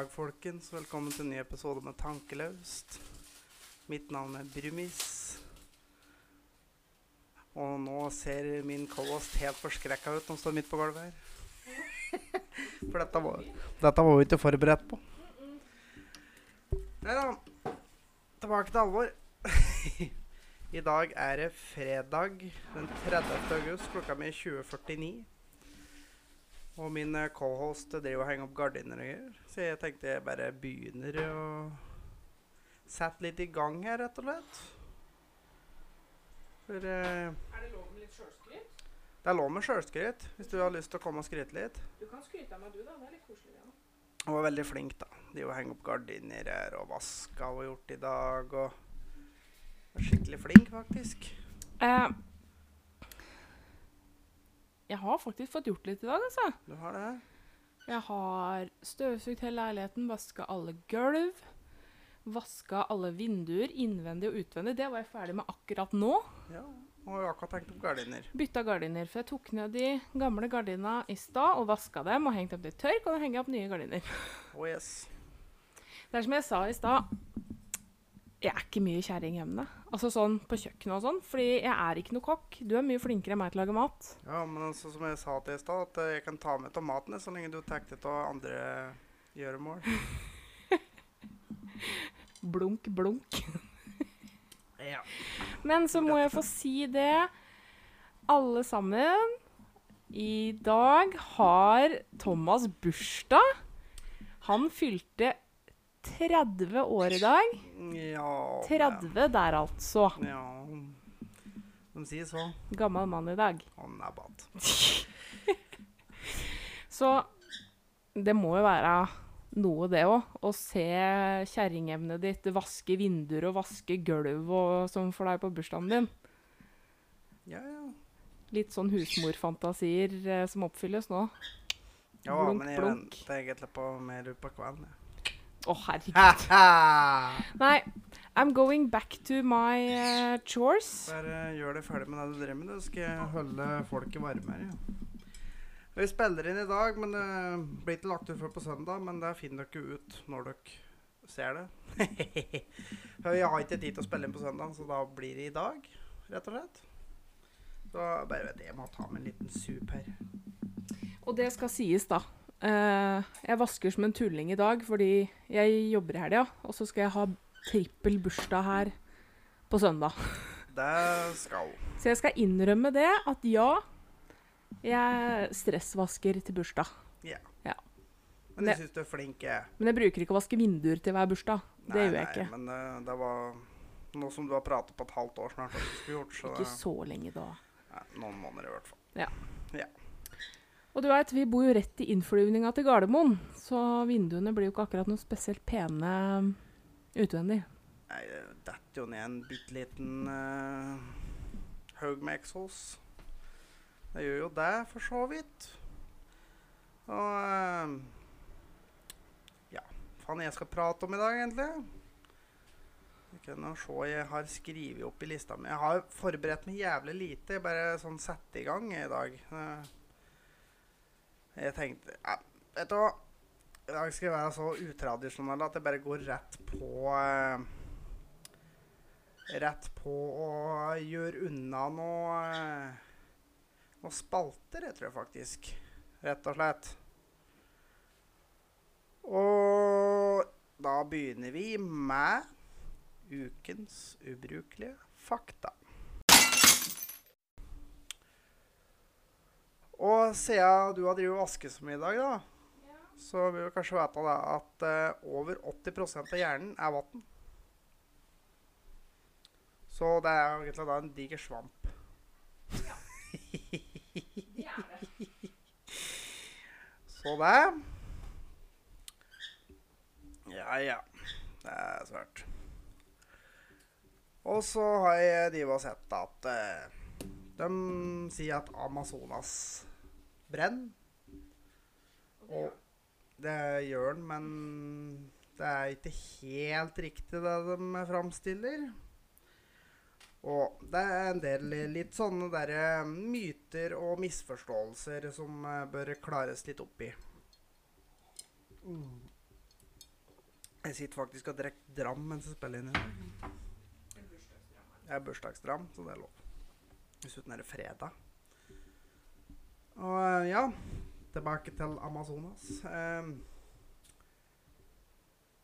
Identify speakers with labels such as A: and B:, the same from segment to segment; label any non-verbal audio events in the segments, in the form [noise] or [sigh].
A: dag, folkens. Velkommen til en ny episode med Tankelaust. Mitt navn er Brumis. Og nå ser min co-host helt forskrekka ut han står midt på gulvet her. [laughs] For dette var, dette var vi ikke forberedt på. Nei da. Tilbake til alvor. [laughs] I dag er det fredag den 30. august. Klokka mi er 20.49. Og min cohost driver og henger opp gardiner og greier. Så jeg tenkte jeg bare begynner å sette litt i gang her, rett og slett. For eh,
B: Er det lov med litt sjølskryt?
A: det er lov med sjølskryt hvis du har lyst til å komme og skryte litt.
B: Du kan skryte av meg, du, da. Det er litt koselig. Ja.
A: Hun var veldig flink, da. De å henge opp gardiner her og vaska og gjort i dag. Og var skikkelig flink, faktisk.
B: Eh, jeg har faktisk fått gjort litt i dag, altså.
A: Du har det?
B: Jeg har støvsugd hele leiligheten, vaska alle gulv. Vaska alle vinduer, innvendig og utvendig. Det var jeg ferdig med akkurat nå.
A: Ja. Og jeg har akkurat hengt opp gardiner.
B: Bytta gardiner. For jeg tok ned de gamle gardina i stad og vaska dem og hengte opp til tørk. Og nå henger jeg opp nye gardiner.
A: Oh yes.
B: Det er som jeg sa i stad. Jeg er ikke mye kjerring hjemme. Altså sånn på kjøkkenet og sånn. Fordi jeg er ikke noe kokk. Du er mye flinkere enn meg til å lage mat.
A: Ja, men altså, som jeg sa til i stad, at eh, jeg kan ta med tomatene så lenge du tar det av andre gjøremål. [laughs]
B: Blunk, blunk. [laughs]
A: Ja.
B: Men så må jeg få si det. Alle sammen. I dag har Thomas bursdag. Han fylte 30 år i dag.
A: Ja
B: 30 der, altså.
A: Ja. De sier så.
B: Gammel mann i dag.
A: Han er bad. [laughs]
B: Så det må jo være noe, det òg. Å se kjerringevnet ditt vaske vinduer og vaske gulv og sånn for deg på bursdagen din.
A: Ja, ja.
B: Litt sånn husmorfantasier eh, som oppfylles nå.
A: Ja,
B: Blunk,
A: men jeg
B: blunk.
A: venter egentlig på mer utpå kvelden. jeg.
B: Å, herregud. Nei, I'm going back to my uh, chores.
A: Bare gjør det ferdig med det du driver med, så skal jeg holde folket varme her. Ja. Vi spiller inn i dag, men det blir ikke lagt ut før på søndag. Men det finner dere ut når dere ser det. [laughs] Vi har ikke tid til å spille inn på søndag, så da blir det i dag, rett og slett. Så bare vet jeg, jeg må ta med en liten sup her.
B: Og det skal sies, da. Eh, jeg vasker som en tulling i dag fordi jeg jobber i helga, og så skal jeg ha trippel bursdag her på søndag. [laughs]
A: Det skal
B: Så jeg skal innrømme det at ja, jeg stressvasker til bursdag.
A: Ja
B: Men
A: jeg syns du er flink. jeg.
B: Men jeg bruker ikke å vaske vinduer til hver bursdag. Det gjør jeg
A: nei,
B: ikke.
A: Men uh, det var noe som du har pratet på et halvt år snart at du skulle gjort. Så
B: Ikke så lenge da.
A: nei, noen måneder i hvert fall.
B: Og du vet, vi bor jo rett i innflyvninga til Gardermoen, så vinduene blir jo ikke akkurat noe spesielt pene utvendig.
A: Nei, det detter jo ned en bitte liten uh, haug med eksos. Det gjør jo det, for så vidt. Og uh, Ja, faen jeg skal prate om i dag, egentlig? Vi kan jo se, jeg har skrevet opp i lista mi. Jeg har forberedt meg jævlig lite. Jeg bare sånn setter i gang i dag. Eh, Jeg tenkte ja, Vet du hva? I dag skal jeg være så utradisjonell at jeg bare går rett på eh, Rett på å gjøre unna noe eh, Noen spalter, jeg tror jeg faktisk. Rett og slett. Og da begynner vi med ukens ubrukelige fakta. Og siden du har drevet og vasket så mye i dag, da, så vil du kanskje vite da, at uh, over 80% av hjernen er vann. Så det er jo egentlig da en diger svamp. Ja. [laughs] Så det Ja, ja. Det er svært. Og så har jeg de og sett at eh, de sier at Amazonas brenner. Og det gjør den, men det er ikke helt riktig det de framstiller. Og det er en del litt sånne der eh, myter og misforståelser som eh, bør klares litt opp i. Jeg sitter faktisk og drikker dram mens jeg spiller inn i dag. Det er bursdagsdram, så det er lov. Dessuten er det fredag. Og eh, ja, tilbake til Amazonas. Eh,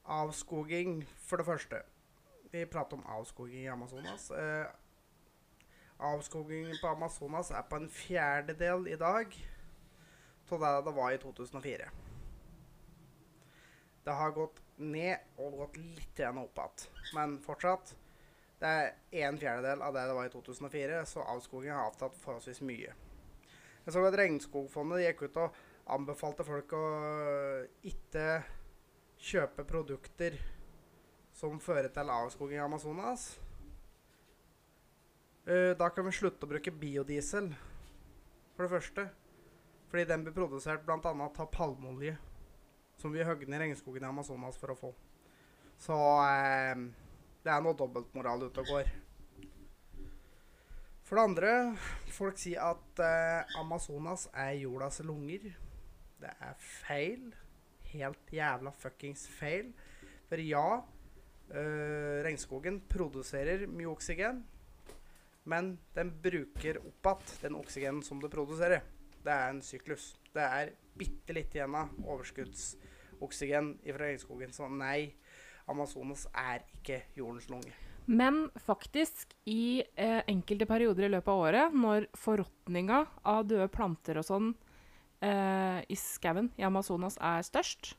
A: avskoging, for det første. Vi prater om avskoging i Amazonas. Eh, avskogingen på Amazonas er på en fjerdedel i dag av det det var i 2004. Det har gått ned og gått litt opp igjen, men fortsatt. Det er en fjerdedel av det det var i 2004, så avskogingen har avtatt forholdsvis mye. Jeg så at Regnskogfondet gikk ut og anbefalte folk å ikke kjøpe produkter som fører til avskoging i Amazonas. Eh, da kan vi slutte å bruke biodiesel, for det første. Fordi den blir produsert bl.a. av palmeolje, som vi hogger ned regnskogen i Amazonas for å få. Så eh, det er noe dobbeltmoral ute og går. For det andre, folk sier at eh, Amazonas er jordas lunger. Det er feil. Helt jævla fuckings feil. For ja, uh, regnskogen produserer mye oksygen, men den bruker opp igjen den oksygenen som det produserer. Det er en syklus. Det er bitte litt igjen av overskuddsoksygen fra regnskogen. Så nei, Amazonas er ikke jordens lunge.
B: Men faktisk, i eh, enkelte perioder i løpet av året, når forråtninga av døde planter og sånn eh, i skauen i Amazonas er størst,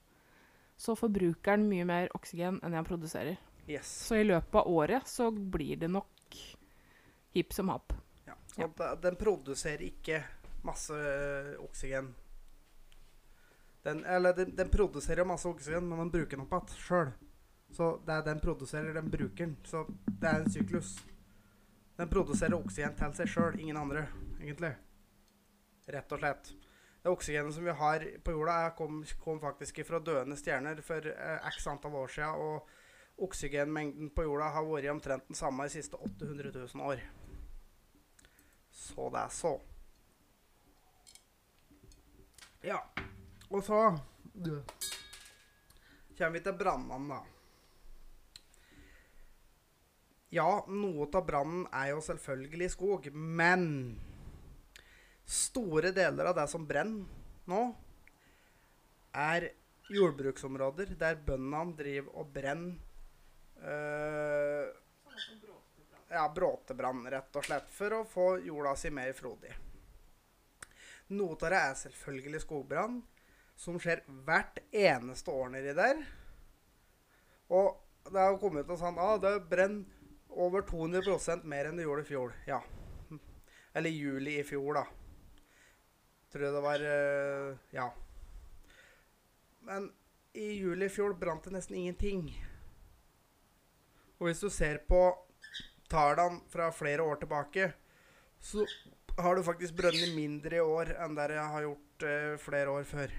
B: så forbruker den mye mer oksygen enn den produserer.
A: Yes.
B: Så i løpet av året så blir det nok hipp som happ.
A: Ja. Så eh, den produserer ikke masse øh, oksygen. Den, eller den, den produserer masse oksygen, men den bruker den opp igjen sjøl. Så det er den produserer, den bruker den. Så det er en syklus. Den produserer oksygen til seg sjøl, ingen andre, egentlig. Rett og slett. Det oksygenet som vi har på jorda, kom, kom faktisk fra døende stjerner for eh, x antall år siden. Og oksygenmengden på jorda har vært omtrent den samme de siste 800 000 år. Så det er så. Ja. Og så kommer vi til brannene, da. Ja, noe av brannen er jo selvfølgelig skog, men store deler av det som brenner nå, er jordbruksområder der bøndene driver og brenner øh, Ja, bråtebrann, rett og slett, for å få jorda si mer frodig. Noe av det er selvfølgelig skogbrann, som skjer hvert eneste år nedi der. Og det har kommet ut sånn ah, det brenner over 200% mer enn det gjorde i fjor. Ja. Eller juli i fjor, da. Tror jeg det var uh, Ja. Men i juli i fjor brant det nesten ingenting. Og hvis du ser på tallene fra flere år tilbake, så har du faktisk brønnet mindre i år enn der jeg har gjort uh, flere år før.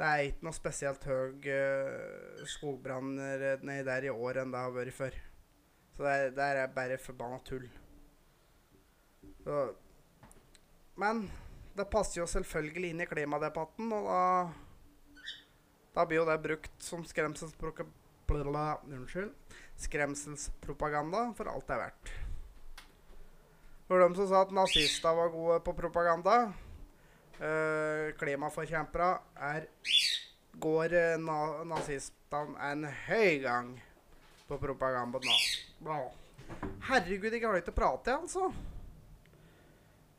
A: Det er ikke noe spesielt høy uh, skogbranner nedi der i år enn det har vært før. Så det er, det er bare forbanna tull. Så, men det passer jo selvfølgelig inn i klimadebatten, og da Da blir jo det brukt som Unnskyld. Skremselspropaganda for alt det er verdt. For dem som sa at nazister var gode på propaganda øh, Klimaforkjempere er går uh, na nazistene en høy gang på propaganda nå. Herregud, jeg klarer ikke å prate, altså.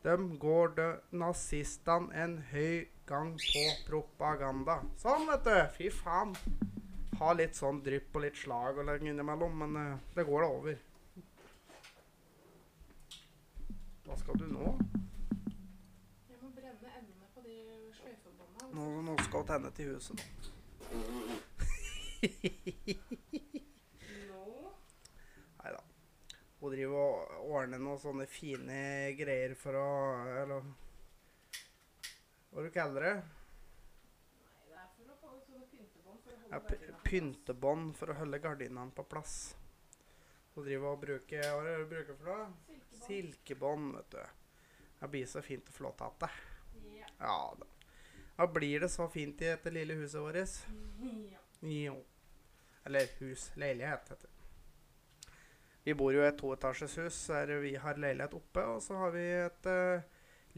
A: De går de nazistene en høy gang på propaganda. Sånn, vet du. Fy faen. Ha litt sånn drypp og litt slag og legge innimellom, men uh, det går da over. Hva skal du nå?
B: Jeg må brenne endene på de sløyfebåndene.
A: Nå, nå skal vi tenne til huset, da. [laughs] Nei da. Hun driver og ordner noen sånne fine greier for å Eller hva du kaller det? Ja, pyntebånd for å holde gardinene på plass. Hun driver og bruker Hva er det du bruker for noe?
B: Silkebånd.
A: Silkebånd, vet du. Det blir så fint og flott at det.
B: Ja.
A: Ja da. Da blir det så fint i dette lille huset vårt. [laughs]
B: Ja.
A: Jo. Eller hus. Leilighet, heter det. Vi bor jo i et toetasjes hus der vi har leilighet oppe, og så har vi et uh,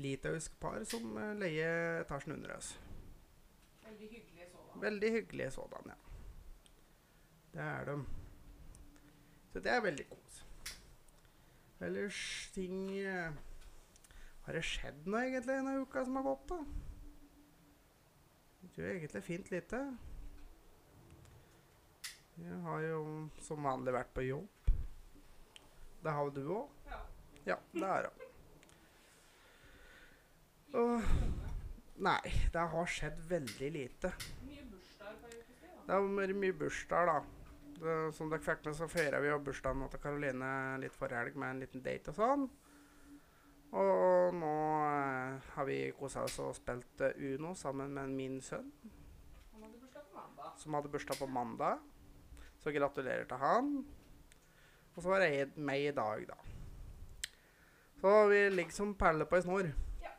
A: litauisk par som uh, leier etasjen under oss.
B: Veldig hyggelige sådan.
A: Veldig hyggelige sådan, ja. Det er de. Så det er veldig kos. Ellers ting uh, Har det skjedd noe egentlig denne uka som har gått, da? Det er egentlig fint lite. Jeg har jo som vanlig vært på jobb. Det har du òg?
B: Ja.
A: Ja, det er hun. Nei, det har skjedd veldig lite.
B: Mye bursdager på.
A: Det vært mye bursdager, da. Det, som dere fikk med, så feira vi jo bursdagen til Karoline litt forrige helg med en liten date og sånn. Og nå eh, har vi kosa oss og spilt eh, Uno sammen med min sønn,
B: Han hadde bursdag på mandag.
A: som hadde bursdag på mandag. Så gratulerer til han. Og så var det meg i dag, da. Så vi ligger som perler på ei snor.
B: Ja.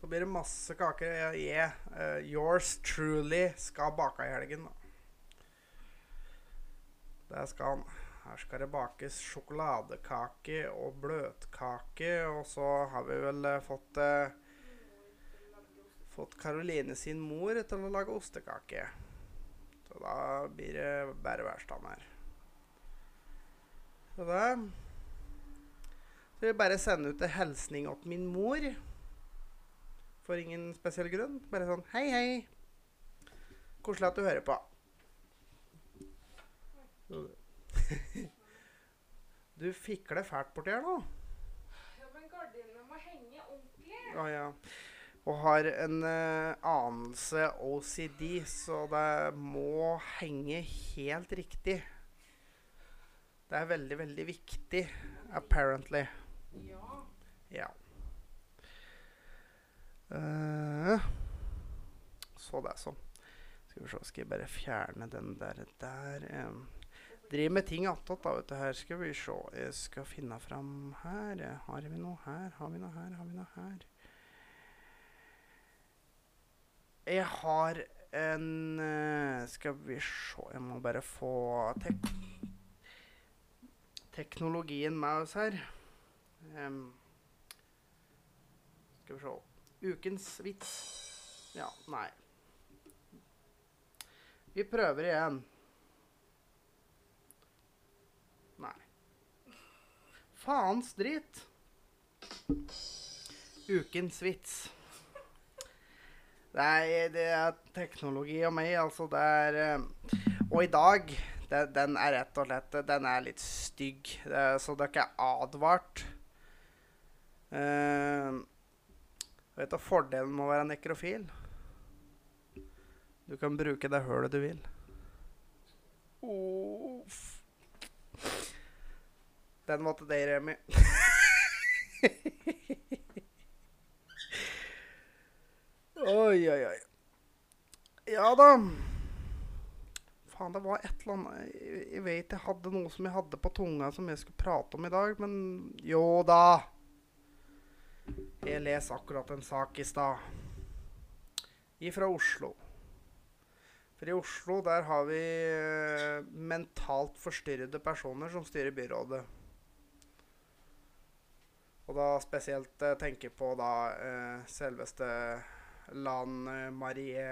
A: Så blir det masse kaker. Jeg, jeg, eh, yours truly, skal bake i helgen, da. Det skal han. Her skal det bakes sjokoladekake og bløtkake, og så har vi vel eh, fått eh, fått Karoline sin mor til å lage ostekake. Så da blir det bare værstand her. Så da Så vil jeg bare sende ut en hilsning til min mor. For ingen spesiell grunn. Bare sånn hei, hei. Koselig at du hører på. Du fikler fælt borti her nå.
B: Ja, men gardinene må henge ordentlig.
A: Ja, ja. Og har en uh, anelse OCD, så det må henge helt riktig. Det er veldig, veldig viktig, apparently.
B: Ja.
A: Ja. Uh, så det, er sånn. Skal vi se, skal jeg bare fjerne den der der. Um. driver med ting attåt, da, vet du. Her skal vi se. Jeg skal finne fram her. Har vi noe her? Har vi noe her? Har vi noe her? Jeg har en eh, Skal vi se Jeg må bare få tek teknologien med oss her. Um, skal vi se Ukens vits. Ja, nei. Vi prøver igjen. Nei. Faens dritt. Ukens vits. Er, det er teknologi og meg, altså. Det er Og i dag det, Den er rett og slett Den er litt stygg. Det, så dere er advart. Uh, vet du fordelen med å være nekrofil? Du kan bruke det hølet du vil. Uff. Den måtte deg, Remi. [laughs] oi, oi, oi. Ja da. Faen, det var et eller annet jeg, vet jeg hadde noe som jeg hadde på tunga som jeg skulle prate om i dag, men jo da. Jeg leser akkurat en sak i stad. Ifra Oslo. For i Oslo der har vi eh, mentalt forstyrrede personer som styrer byrådet. Og da spesielt eh, tenker på da eh, selveste Lan Marie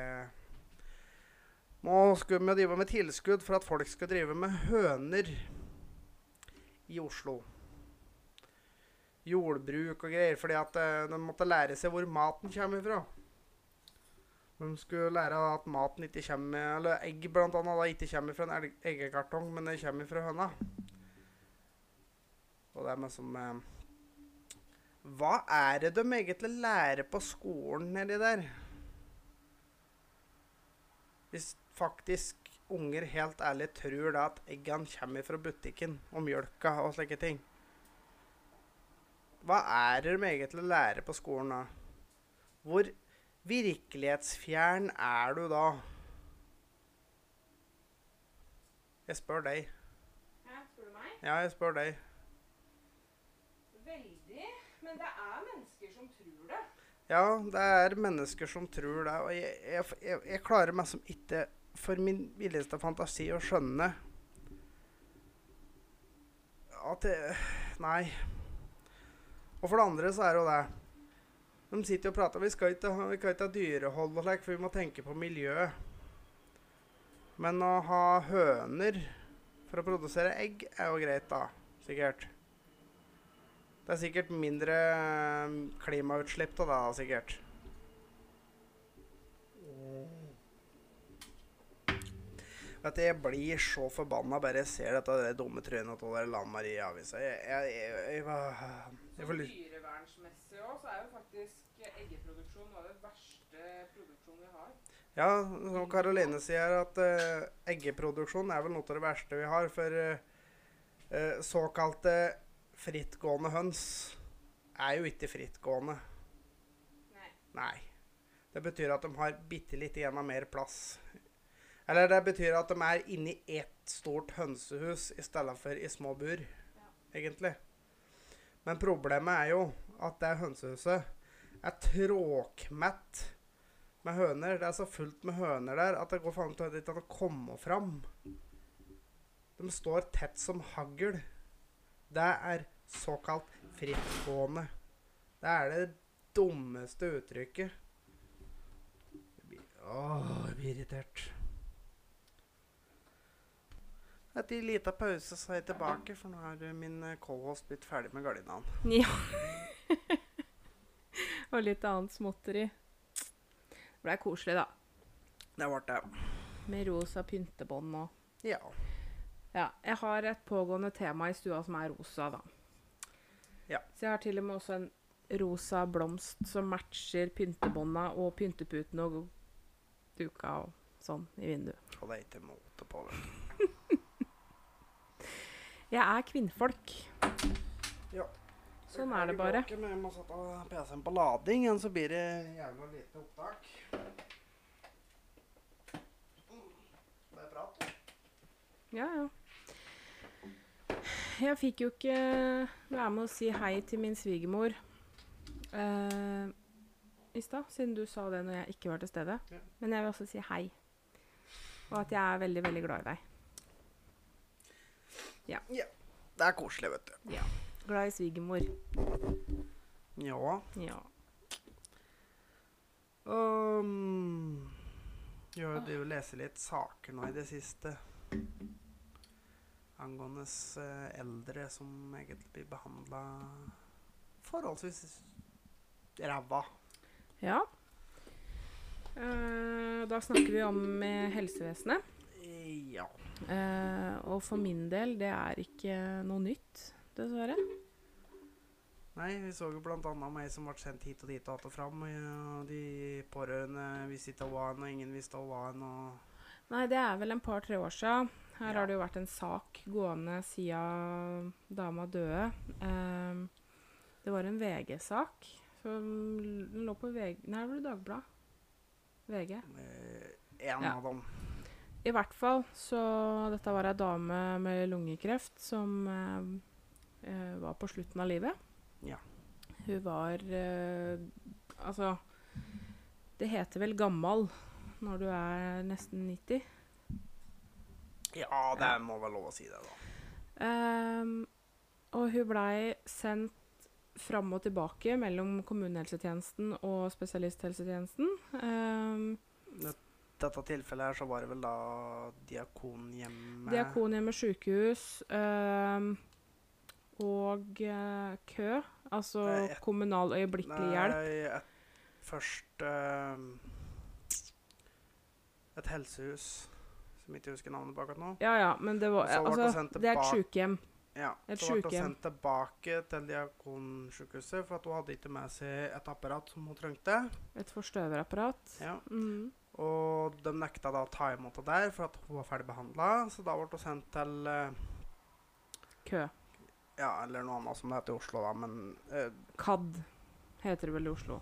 A: Nå skulle vi drive med tilskudd for at folk skal drive med høner i Oslo. Jordbruk og greier, fordi at eh, de måtte lære seg hvor maten kommer fra. De skulle lære at maten ikke kommer Eller egg blant annet ikke kommer fra en eggekartong, men det kommer fra høna. Og det er med som eh, Hva er det de egentlig lærer på skolen nedi der? Hvis faktisk unger helt ærlig tror da at eggene kommer fra butikken, og mjølka og slike ting. Hva er det de egentlig lærer på skolen da? Hvor virkelighetsfjern er du da? Jeg spør deg.
B: Hæ, spør du meg?
A: Ja, jeg spør deg.
B: Veldig. Men det er mennesker som tror det.
A: Ja, det er mennesker som tror det, og jeg, jeg, jeg, jeg klarer meg som ikke for min villeste fantasi å skjønne at det Nei. Og for det andre så er det jo det De sitter og prater Vi skal ikke ha dyrehold og slik, for vi må tenke på miljøet. Men å ha høner for å produsere egg er jo greit, da. Sikkert. Det er sikkert mindre eh, klimautslipp av det, da, sikkert. Du, Jeg blir så forbanna bare jeg ser dette det dumme trynet til Lan Marie i avisa. Jeg, jeg, jeg, jeg, jeg, jeg
B: Dyrevernsmessig òg, så er jo faktisk eggeproduksjon noe av det verste produksjonen vi har.
A: Ja, som Karoline sier, at uh, eggeproduksjon er vel noe av det verste vi har. For eh, såkalte frittgående høns er jo ikke frittgående.
B: Nei.
A: Nei. Det betyr at de har bitte igjen av mer plass. Eller det betyr at de er inni ett stort hønsehus i stedet for i små bur, egentlig. Men problemet er jo at det hønsehuset er tråkmett med høner. Det er så fullt med høner der at det går faen ikke an å komme fram. De står tett som hagl. Det er såkalt frittgående. Det er det dummeste uttrykket. Åh, jeg blir irritert. Etter en liten pause så er jeg tilbake, for nå har min cohost co-host blitt ferdig med gardinene.
B: Ja. [laughs] og litt annet småtteri. Det blei koselig, da.
A: Det ble det.
B: Med rosa pyntebånd og
A: Ja.
B: Ja. Jeg har et pågående tema i stua som er rosa, da.
A: Ja.
B: Så jeg har til og med også en rosa blomst som matcher pyntebånda og pynteputene og duka og sånn i vinduet.
A: Og det er ikke måte på, vet du.
B: Jeg er kvinnfolk.
A: Ja.
B: Sånn er det bare.
A: Men jeg må sette PC-en på lading, ellers så blir det jævla lite opptak. Det er prat.
B: Ja, ja. Jeg fikk jo ikke være med å si hei til min svigermor uh, i stad, siden du sa det når jeg ikke var til stede.
A: Ja.
B: Men jeg vil også si hei. Og at jeg er veldig, veldig glad i deg.
A: Det er koselig, vet du. Ja.
B: Glad i svigermor.
A: Ja.
B: Ja.
A: Um, jeg har jo lest litt saker nå i det siste. Angående eh, eldre som egentlig blir behandla forholdsvis ræva.
B: ja. Uh, da snakker vi om eh, helsevesenet.
A: Ja.
B: Eh, og for min del, det er ikke noe nytt, dessverre.
A: Nei, vi så jo annet meg som ble sendt hit og dit og att og fram. Og de pårørende visste hva en, og ingen visste hva en. Og
B: Nei, det er vel en par-tre år siden. Her
A: Ja.
B: har det jo vært en sak gående siden dama døde. Eh, det var en VG-sak. Den lå på VG Nei, det var Dagbladet. VG.
A: eh, en
B: Ja.
A: av dem
B: I hvert fall så Dette var ei dame med lungekreft som eh, eh, var på slutten av livet.
A: Ja.
B: Hun var eh, Altså Det heter vel gammal når du er nesten 90.
A: Ja, det
B: Ja.
A: må være lov å si det, da.
B: Um, og hun blei sendt fram og tilbake mellom kommunehelsetjenesten og spesialisthelsetjenesten. Ehm,
A: dette tilfellet her så var det vel da Diakonhjemmet
B: Diakonhjemmet sykehus øh, og øh, kø, altså
A: Nei, et-
B: kommunal øyeblikkelig hjelp.
A: Nei, et, først øh, Et helsehus som ikke husker navnet på akkurat nå.
B: Ja ja, men det var Altså, det er et sjukehjem.
A: Ja,
B: Et
A: så ble hun sendt tilbake til Diakonsjukehuset, for at hun hadde ikke med seg et apparat som hun trengte.
B: Et forstøverapparat.
A: Ja.
B: Mm.
A: Og de nekta da å ta imot det der, for at hun var ferdig behandla. Så da ble hun sendt til uh,
B: Kø.
A: Ja, eller noe annet som det heter i Oslo, da, men uh,
B: KAD heter det vel i Oslo.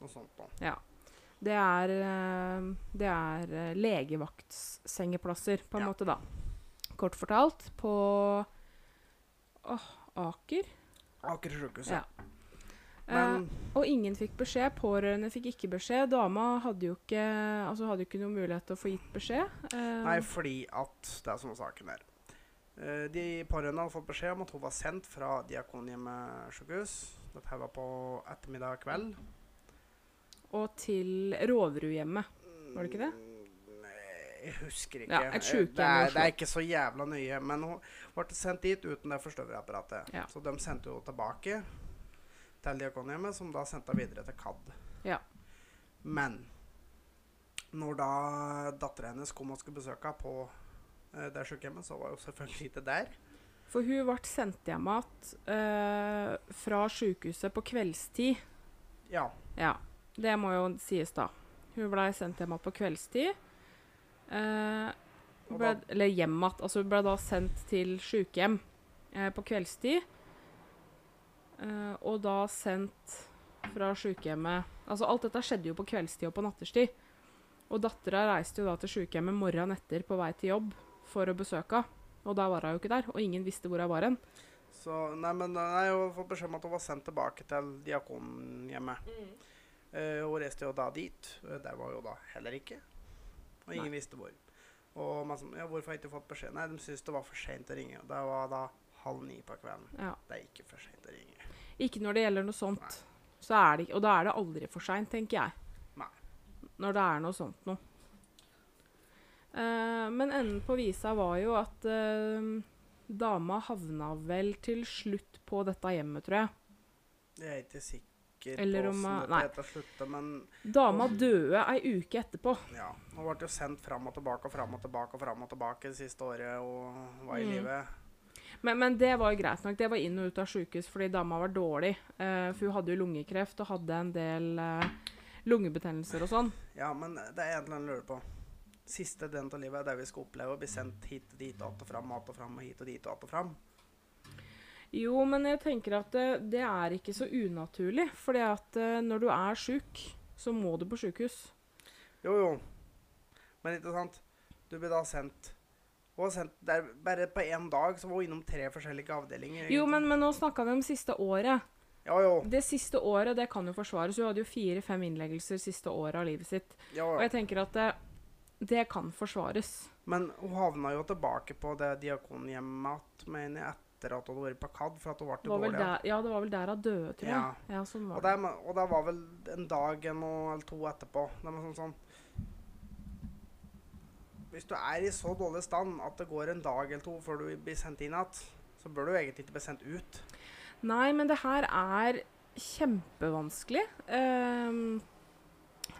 A: noe sånt noe.
B: Det er, eh, det er legevaktssengeplasser, på en
A: Ja.
B: måte, da. Kort fortalt på åh, Aker.
A: Aker sjukehus,
B: Ja.
A: Men
B: Og ingen fikk beskjed. Pårørende fikk ikke beskjed. Dama hadde jo ikke, altså hadde ikke noen mulighet til å få gitt beskjed. Eh,
A: Nei, fordi at Det er sånn saken er. Eh, de pårørende hadde fått beskjed om at hun var sendt fra Diakonhjemmet sykehus. Dette var på ettermiddag kveld.
B: Og til Roverudhjemmet. Var det ikke det?
A: Mm, jeg husker ikke.
B: Ja, et
A: Eh,
B: sykehjem
A: det, er, det er ikke så jævla nøye. Men hun ble sendt dit uten det forstøverapparatet.
B: Ja.
A: Så de sendte henne tilbake til Diakonhjemmet, som da sendte henne videre til KAD.
B: Ja.
A: Men når da dattera hennes kom og skulle besøke henne på eh, det sykehjemmet, så var hun selvfølgelig ikke der.
B: For hun ble sendt hjem igjen eh, fra sykehuset på kveldstid.
A: Ja.
B: Ja, det må jo sies, da. Hun blei sendt hjem igjen på kveldstid. Eh, ble, eller hjem igjen. Altså hun ble da sendt til sykehjem eh, på kveldstid. Eh, og da sendt fra sykehjemmet Altså alt dette skjedde jo på kveldstid og på natterstid. Og dattera reiste jo da til sykehjemmet morgenen etter på vei til jobb for å besøke henne. Og da var hun jo ikke der, og ingen visste hvor hun var hen.
A: Så, nei, men nei, hun har fått beskjed om at hun var sendt tilbake til Diakonhjemmet. Eh, hun reiste jo da dit. Eh, Der var hun da heller ikke. Og ingen
B: Nei.
A: visste hvor. Og man sa ja, hvorfor har jeg ikke fått beskjed? Nei, de syntes det var for seint å ringe. Det var da halv ni på kvelden.
B: Ja.
A: Det er ikke for seint å ringe.
B: Ikke når det gjelder noe sånt. Så er det, og da er det aldri for seint, tenker jeg.
A: Nei.
B: Når det er noe sånt noe. Uh, men enden på visa var jo at uh, dama havna vel til slutt på dette hjemmet, tror jeg.
A: Jeg er ikke sikker
B: Eller
A: på hvordan dette slutta, men
B: Dama døde ei uke etterpå.
A: ja. Hun ble jo sendt fram og tilbake og fram og tilbake og fram og tilbake det siste året hun var i
B: Mm.
A: livet.
B: Men, men det var jo greit nok. Det var inn og ut av sjukehus fordi dama var dårlig. Uh, for hun hadde jo lungekreft og hadde en del uh, lungebetennelser og sånn.
A: Ja, men det er en eller annen lurer på. Siste delen av livet er det vi skal oppleve å bli sendt hit og dit, att og fram, att og fram, og hit og dit og att og fram.
B: Jo, men jeg tenker at det, det er ikke så unaturlig. Fordi at eh, når du er sjuk, så må du på sjukehus.
A: Jo, jo. Men ikke sant? Du blir da sendt Hun sendt der bare på én dag, så var hun innom tre forskjellige avdelinger.
B: Jo, men, men nå snakka vi om siste året.
A: Ja, jo.
B: Det siste året det kan jo forsvares. Hun hadde jo fire-fem innleggelser siste året av livet sitt.
A: Ja,
B: Og jeg tenker at det, det kan forsvares.
A: Men hun havna jo tilbake på det diakonhjemmet igjen, etter at hun hadde vært på KAD, for at hun ble
B: var
A: dårlig.
B: der, ja, det var vel der hun døde, tror jeg.
A: Ja.
B: Ja, sånn
A: Og
B: var det.
A: det, og det var vel en dag eller to etterpå. Det var sånn, sånn Hvis du er i så dårlig stand at det går en dag eller to før du blir sendt inn igjen, så bør du egentlig ikke bli sendt ut.
B: Nei, men det her er kjempevanskelig. Um,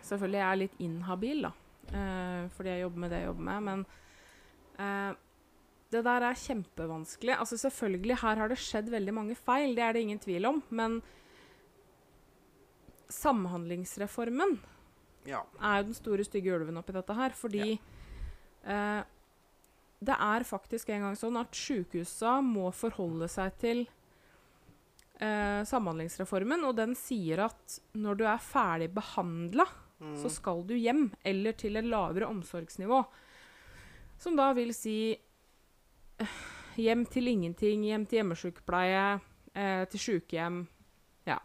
B: selvfølgelig er jeg litt inhabil, da. Uh, fordi jeg jobber med det jeg jobber med. Men uh, det der er kjempevanskelig. Altså selvfølgelig, her har det skjedd veldig mange feil, det er det ingen tvil om. Men Samhandlingsreformen
A: Ja.
B: er jo den store, stygge ulven oppi dette her. Fordi eh, det er faktisk en gang sånn at sjukehusa må forholde seg til eh, Samhandlingsreformen, og den sier at når du er ferdig behandla,
A: Mm.
B: så skal du hjem, eller til et lavere omsorgsnivå. Som da vil si eh, hjem til ingenting, hjem til hjemmesykepleie, eh, til sykehjem Ja.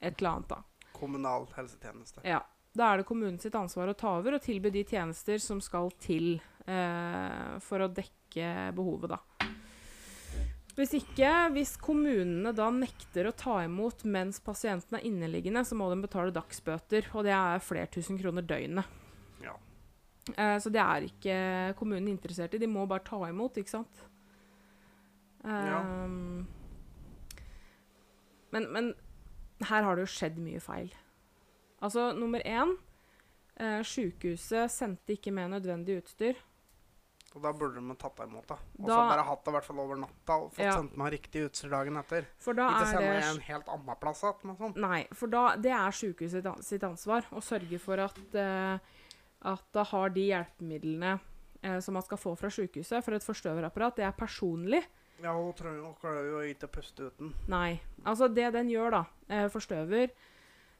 B: Et eller annet, da.
A: Kommunal helsetjeneste.
B: Ja. Da er det kommunen sitt ansvar å ta over og tilby de tjenester som skal til eh, for å dekke behovet, da. Hvis ikke, hvis kommunene da nekter å ta imot mens pasienten er inneliggende, så må de betale dagsbøter, og det er flere tusen kroner døgnet.
A: Ja.
B: Eh, så det er ikke kommunen interessert i. De må bare ta imot, ikke sant?
A: Ja.
B: Ehm, men, men her har det jo skjedd mye feil. Altså, nummer én eh, Sykehuset sendte ikke med nødvendig utstyr.
A: Og da burde de tatt deg imot, da. Og så bare hatt det i hvert fall over natta og fått
B: Ja.
A: sendt meg riktig utstyr dagen etter.
B: For da
A: ikke sende
B: det
A: en helt annen plass igjen. med sånn.
B: Nei, for da, det er sykehuset sitt ansvar å sørge for at, eh, at da har de hjelpemidlene eh, som man skal få fra sykehuset. For et forstøverapparat, det er personlig.
A: Ja, hun trenger hun klarer jo ikke å puste uten.
B: Nei. Altså, det den gjør, da, eh, forstøver,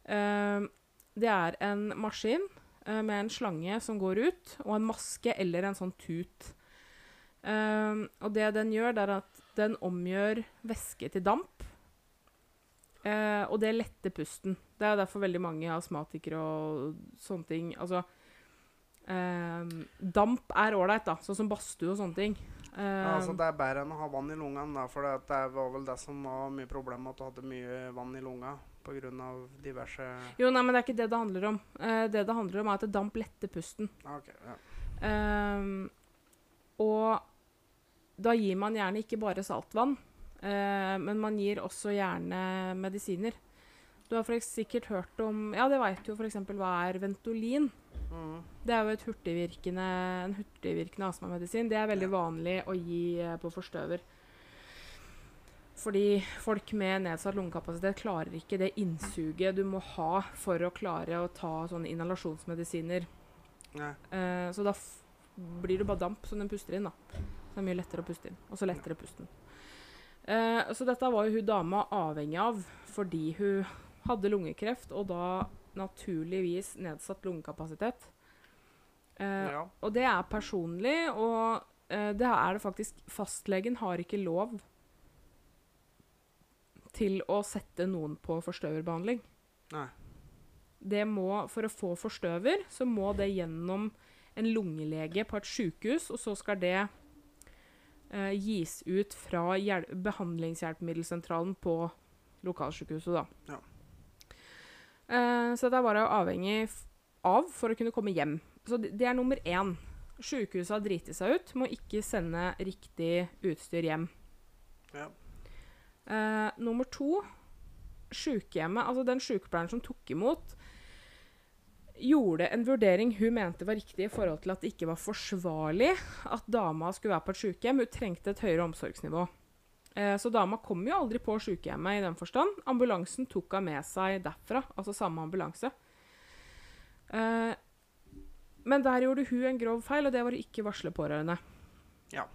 B: eh, det er en maskin uh, med en slange som går ut, og en maske eller en sånn tut. Uh, og det den gjør, det er at den omgjør væske til damp. Uh, og det letter pusten. Det er derfor veldig mange astmatikere og sånne ting Altså eh, Damp er ålreit, da. Sånn som badstue og sånne ting.
A: Uh, altså Det er bedre enn å ha vann i lungene, da, for det, det var vel det som var mye problemet, at du hadde mye vann i lunga pga. diverse
B: jo, nei, men det er ikke det det handler om. Eh, det det handler om, er at damp letter pusten.
A: Okay, ok, ja.
B: um, og da gir man gjerne ikke bare saltvann, eh, men man gir også gjerne medisiner. Du har for sikkert hørt om Ja, det veit jo f.eks. hva er Ventolin.
A: Mm.
B: Det er jo et hurtigvirkende, en hurtigvirkende astmamedisin. Det er veldig
A: Ja.
B: vanlig å gi eh, på forstøver. Fordi folk med nedsatt lungekapasitet klarer ikke det innsuget du må ha for å klare å ta sånne inhalasjonsmedisiner. Eh, så da blir det bare damp som den puster inn. da. Så det er mye lettere å puste inn. Og så lettere pusten. Eh, så dette var jo hun dama avhengig av fordi hun hadde lungekreft, og da naturligvis nedsatt lungekapasitet. Eh,
A: Ja.
B: og det er personlig, og det er det faktisk Fastlegen har ikke lov til å sette noen på forstøverbehandling.
A: Nei.
B: Det må, for å få forstøver, så må det gjennom en lungelege på et sykehus, og så skal det eh, gis ut fra hjel behandlingshjelpemiddelsentralen på lokalsykehuset, da.
A: Ja.
B: Eh, så det er bare avhengig av for å kunne komme hjem. Så det, det er nummer én. Sykehuset har driti seg ut, må ikke sende riktig utstyr hjem.
A: Ja.
B: Eh, nummer to Sykehjemmet, altså den sykepleieren som tok imot, gjorde en vurdering hun mente var riktig i forhold til at det ikke var forsvarlig at dama skulle være på et sykehjem. Hun trengte et høyere omsorgsnivå. Uh, så dama kom jo aldri på sykehjemmet i den forstand. Ambulansen tok henne med seg derfra, altså samme ambulanse. Uh, men der gjorde hun en grov feil, og det var å ikke varsle pårørende.
A: Ja.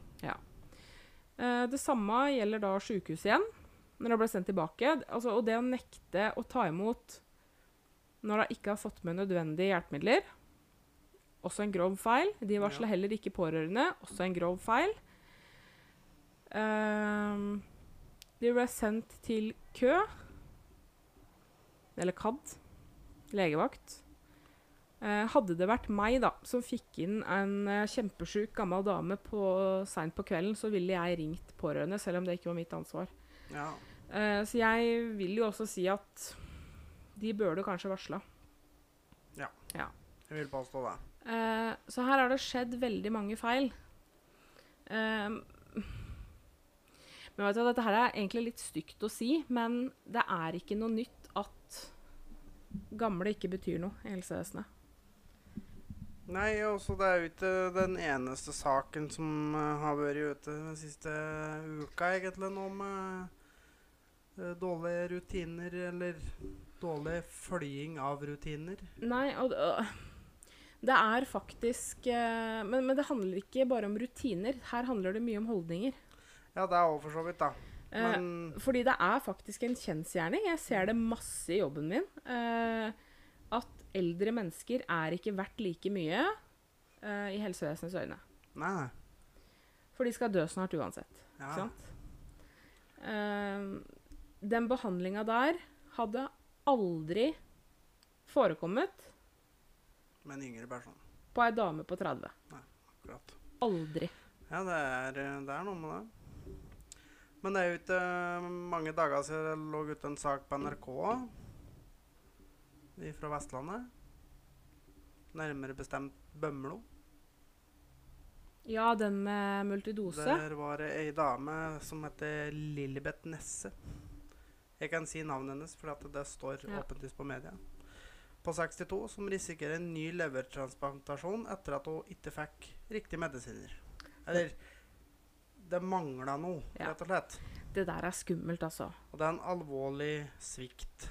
B: Eh, det samme gjelder da sykehuset igjen, når hun ble sendt tilbake. Altså, og det å nekte å ta imot når de ikke har fått med nødvendige hjelpemidler, også en grov feil. De varsla heller ikke pårørende, også en grov feil. Um, de ble sendt til kø, eller KAD, legevakt. Uh, hadde det vært meg da, som fikk inn en uh, kjempesjuk gammel dame på, seint på kvelden, så ville jeg ringt pårørende, selv om det ikke var mitt ansvar.
A: Ja.
B: Uh, så jeg vil jo også si at de burde kanskje varsla.
A: Jeg vil påstå det.
B: Uh, så her har det skjedd veldig mange feil. Uh, men vet du, dette her er egentlig litt stygt å si, men det er ikke noe nytt at gamle ikke betyr noe i helsevesenet.
A: Nei, også det er jo ikke den eneste saken som har vært ute den siste uka, egentlig, nå med dårlige rutiner, eller dårlig følging av rutiner.
B: Nei, og øh, det er faktisk eh, men, men det handler ikke bare om rutiner. Her handler det mye om holdninger.
A: Ja, det er òg for så vidt, da.
B: Eh,
A: Men
B: Fordi det er faktisk en kjensgjerning. Jeg ser det masse i jobben min. Eh, at eldre mennesker er ikke verdt like mye eh, i helsevesenets øyne.
A: Nei, nei.
B: For de skal dø snart uansett.
A: Ja.
B: Ikke sant? Eh, den behandlinga der hadde aldri forekommet
A: Med en yngre person.
B: på ei dame på 30.
A: Nei, Akkurat.
B: Aldri.
A: Ja, det er, det er noe med det. Men det er jo ikke mange dager siden det lå ute en sak på NRK fra Vestlandet. Nærmere bestemt Bømlo.
B: Ja, den med multidose.
A: Der var det ei dame som heter Lillebeth Nesse. Jeg kan si navnet hennes, for det står
B: Ja.
A: åpent på media. På 62, som risikerer en ny levertransplantasjon etter at hun ikke fikk riktige medisiner. Eller det mangla noe,
B: Ja.
A: rett og slett.
B: Det der er skummelt, altså.
A: Og det er en alvorlig svikt.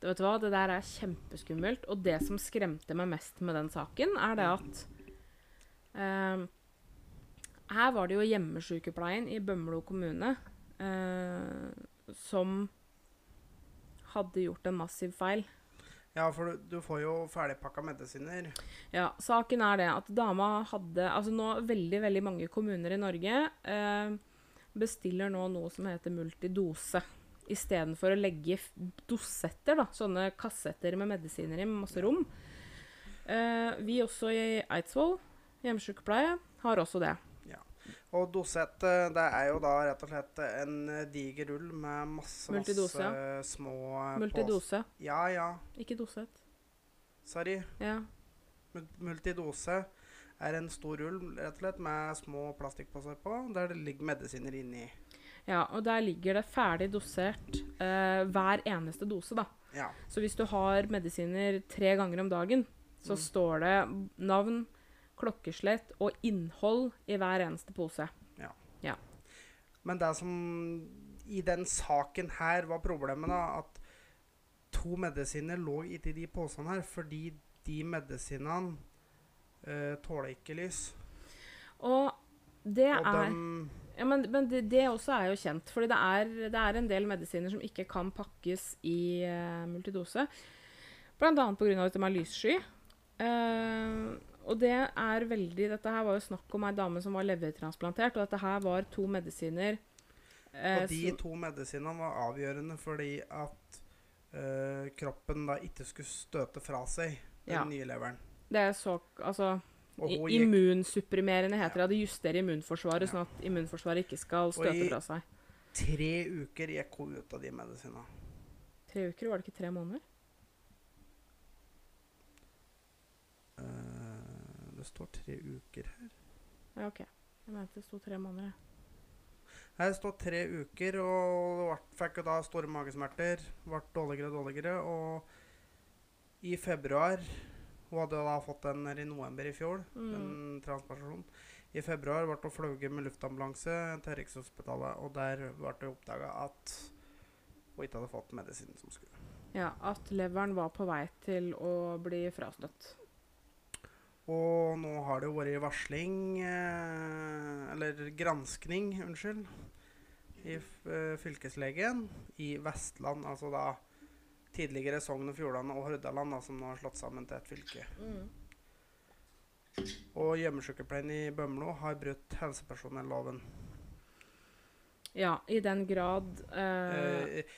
B: Det, vet du hva? det der er kjempeskummelt. Og det som skremte meg mest med den saken, er det at eh, Her var det jo hjemmesykepleien i Bømlo kommune eh, som hadde gjort en massiv feil.
A: Ja, for du, du får jo ferdigpakka medisiner.
B: Ja, saken er det at dama hadde Altså nå veldig, veldig mange kommuner i Norge eh, bestiller nå noe som heter multidose. istedenfor å legge dosetter, da, sånne kassetter med medisiner i masse rom. Eh, vi også i Eidsvoll, hjemmesykepleie, har også det.
A: Og dosett, eh, det er jo da rett og slett en diger rull med masse,
B: Multidose,
A: masse små
B: Multidose,
A: På. Ja, ja.
B: ikke dosett.
A: Sorry.
B: Ja.
A: Multidose er en stor rull rett og slett med små plastikkposer på, der det ligger medisiner inni.
B: ja, og der ligger det ferdig dosert eh, hver eneste dose, da.
A: Ja.
B: Så hvis du har medisiner tre ganger om dagen, så
A: Mm.
B: står det navn, klokkeslett og innhold i hver eneste pose. Ja.
A: Men det som i den saken her var problemet, da, at to medisiner lå inni de posene her fordi de medisinene uh, tåler ikke lys.
B: Og det
A: Og
B: er Ja, men, men det, det også er jo kjent, fordi det er, det er en del medisiner som ikke kan pakkes i uh, multidose. Annet pga. at de er lyssky. Eh, og det er veldig Dette her var jo snakk om ei dame som var levertransplantert, og dette her var to medisiner eh,
A: Og de to medisinene var avgjørende fordi at eh, kroppen da ikke skulle støte fra seg den
B: Ja.
A: nye leveren.
B: Det er så Altså Immunsupprimerende heter
A: Ja.
B: det. Det justerer immunforsvaret,
A: Ja.
B: sånn at immunforsvaret ikke skal støte fra seg.
A: Og i tre uker gikk hun ut av de medisinene.
B: Tre uker, var det ikke tre måneder?
A: Det står tre uker her.
B: Ja, OK. Jeg mente det sto tre måneder.
A: Her står tre uker, og fikk jo da store magesmerter. Ble dårligere og dårligere. Og i februar Hun hadde da fått den i november i fjor,
B: Mm.
A: en transplantasjon. I februar ble hun fløyet med luftambulanse til Rikshospitalet, og der ble det oppdaga at hun ikke hadde fått medisinen som skulle.
B: Ja, At leveren var på vei til å bli frastøtt.
A: Og nå har det jo vært varsling, eh, eller granskning, unnskyld, i eh, fylkeslegen i Vestland, altså da tidligere Sogn og Fjordane og Hordaland, da, som nå har slått sammen til et fylke. Og hjemmesykepleien i Bømlo har brutt helsepersonelloven.
B: Ja, i den grad eh,
A: Eh,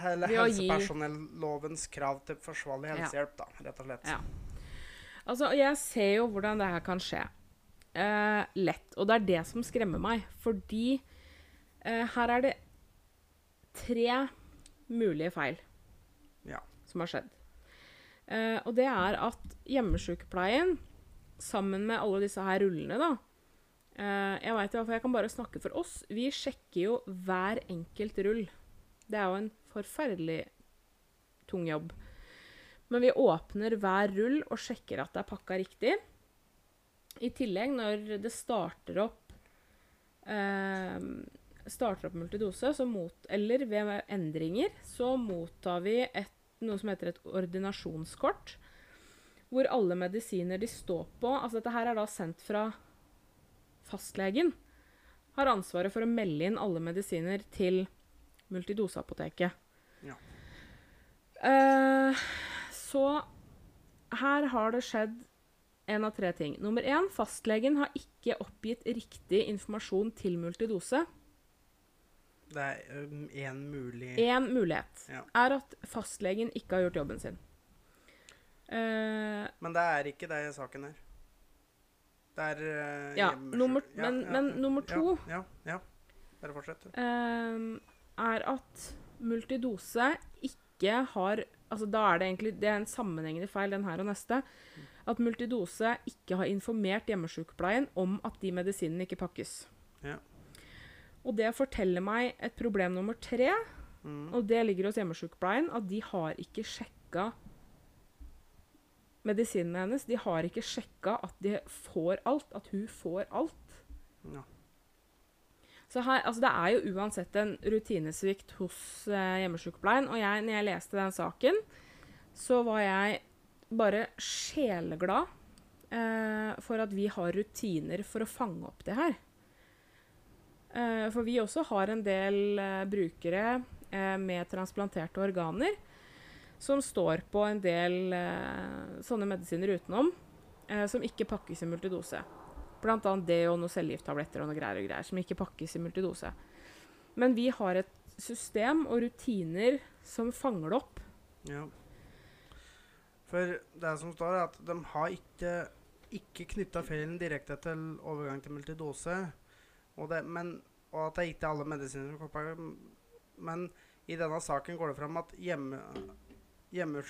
A: hele helsepersonellovens krav til forsvarlig
B: Ja.
A: helsehjelp, da, rett og slett.
B: Ja. Altså, jeg ser jo hvordan det her kan skje. Eh, lett. Og det er det som skremmer meg. Fordi eh, her er det tre mulige feil
A: Ja.
B: som har skjedd. Eh, og det er at hjemmesykepleien, sammen med alle disse her rullene, da eh, Jeg vet i hvert fall, jeg kan bare snakke for oss. Vi sjekker jo hver enkelt rull. Det er jo en forferdelig tung jobb. Men vi åpner hver rull og sjekker at det er pakka riktig. I tillegg, når det starter opp eh, starter opp multidose, så mot, eller ved endringer, så mottar vi et, noe som heter et ordinasjonskort. Hvor alle medisiner de står på Altså dette her er da sendt fra fastlegen. Har ansvaret for å melde inn alle medisiner til multidoseapoteket.
A: Ja.
B: Eh, så her har det skjedd en av tre ting. Nummer én, fastlegen har ikke oppgitt riktig informasjon til multidose.
A: Det er én mulig
B: Én mulighet
A: Ja.
B: er at fastlegen ikke har gjort jobben sin. Uh,
A: Men det er ikke det i saken her. Det er uh,
B: Ja, nummer, ja, men- men nummer to-
A: Ja, ja. ja. Bare fortsett. du.
B: eh, er at multidose ikke har Altså da er det egentlig det er en sammenhengende feil, den her og neste. At multidose ikke har informert hjemmesykepleien om at de medisinene ikke pakkes.
A: Ja.
B: Og det forteller meg et problem nummer tre,
A: Mm.
B: og det ligger hos hjemmesykepleien, at de har ikke sjekka medisinene hennes. De har ikke sjekka at de får alt, at hun får alt.
A: Ja.
B: Så her, altså det er jo uansett en rutinesvikt hos eh, hjemmesykepleien. Og jeg, når jeg leste den saken, så var jeg bare sjeleglad eh, for at vi har rutiner for å fange opp det her. Eh, for vi også har en del eh, brukere eh, med transplanterte organer som står på en del eh, sånne medisiner utenom, eh, som ikke pakkes i multidose. Blant annet det og noen cellegifttabletter og noe greier og greier som ikke pakkes i multidose. Men vi har et system og rutiner som fanger det opp.
A: Ja. For det som står, er at de har ikke, ikke knytta feilen direkte til overgang til multidose. Og, det, men, og at det er ikke alle medisiner som kopper. Men i denne saken går det fram at hjemme, hjemme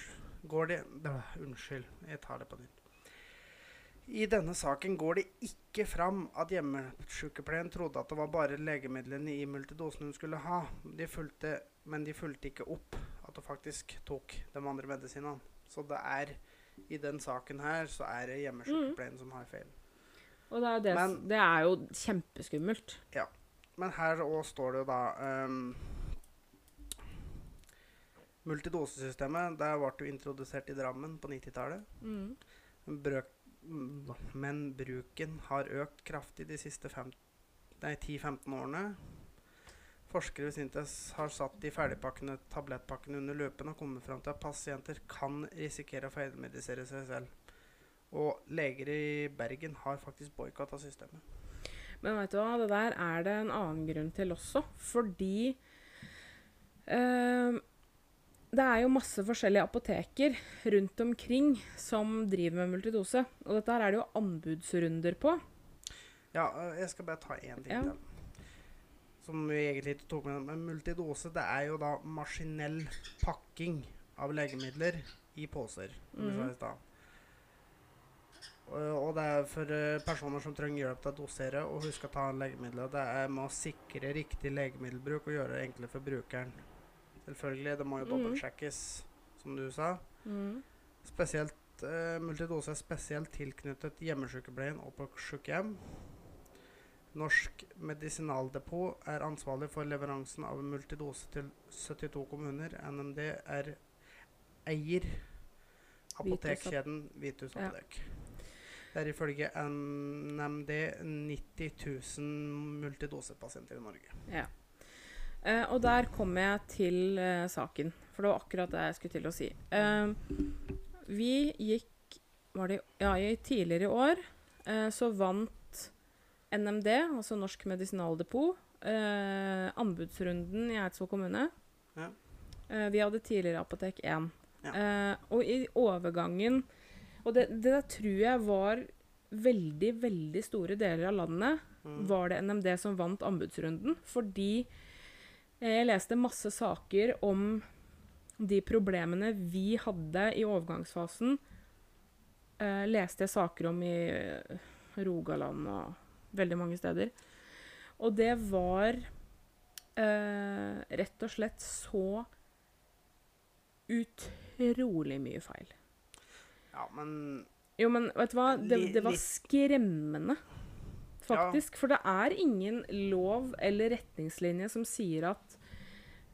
A: går de, det Unnskyld, jeg tar det på nytt. I denne saken går det ikke fram at hjemmesykepleien trodde at det var bare legemidlene i multidosen hun skulle ha. De fulgte, men de fulgte ikke opp at hun faktisk tok de andre medisinene. Så det er i den saken her så er det hjemmesykepleien som har feil.
B: Og det er, det,
A: Men-
B: det er jo kjempeskummelt.
A: Men her òg står det jo da um, Multidosesystemet det ble jo introdusert i Drammen på 90-tallet.
B: Mm.
A: Brøk, mm, men bruken har økt kraftig de siste 10-15 årene. Forskere ved Sintes har satt de ferdigpakkende tablettpakkene under løpen og kommet fram til at pasienter kan risikere å feilmedisere seg selv. Og leger i Bergen har faktisk boikotta systemet.
B: Men vet du hva, det der er det en annen grunn til også. Fordi eh, det er jo masse forskjellige apoteker rundt omkring som driver med multidose. Og dette her er det jo anbudsrunder på.
A: Ja, øh, jeg skal bare ta én ting
B: Ja.
A: til. Som vi egentlig ikke tok med. Men multidose det er jo da maskinell pakking av legemidler i poser. Mm. Og, det er for øh, personer som trenger hjelp til å dosere og huske å ta legemidler. Det er med å sikre riktig legemiddelbruk og gjøre det enklere for brukeren. Selvfølgelig, det må jo dobbeltsjekkes, mm. som du sa. Spesielt eh, Multidose er spesielt tilknyttet hjemmesykepleien og på sykehjem. Norsk Medisinaldepot er ansvarlig for leveransen av multidose til 72 kommuner. NMD er eier apotekkjeden Vitus
B: Ja.
A: Det er ifølge NMD 90 000 multidosepasienter i Norge.
B: Ja. Eh, og der kom jeg til eh, saken, for det var akkurat det jeg skulle til å si. Eh, vi gikk var det, Ja, i, tidligere i år eh, så vant NMD, altså Norsk Medisinaldepot, eh, anbudsrunden i Eidsvoll kommune.
A: Ja.
B: Eh, vi hadde tidligere Apotek 1.
A: Ja.
B: Og i overgangen Og det, det der tror jeg var veldig, veldig store deler av landet
A: Mm.
B: var det NMD som vant anbudsrunden. Fordi jeg leste masse saker om de problemene vi hadde i overgangsfasen. Eh, leste jeg saker om i eh, Rogaland og veldig mange steder. Og det var eh, rett og slett så utrolig mye feil.
A: Ja, men
B: Jo, men vet du hva? Det, det var skremmende, faktisk. For det er ingen lov eller retningslinje som sier at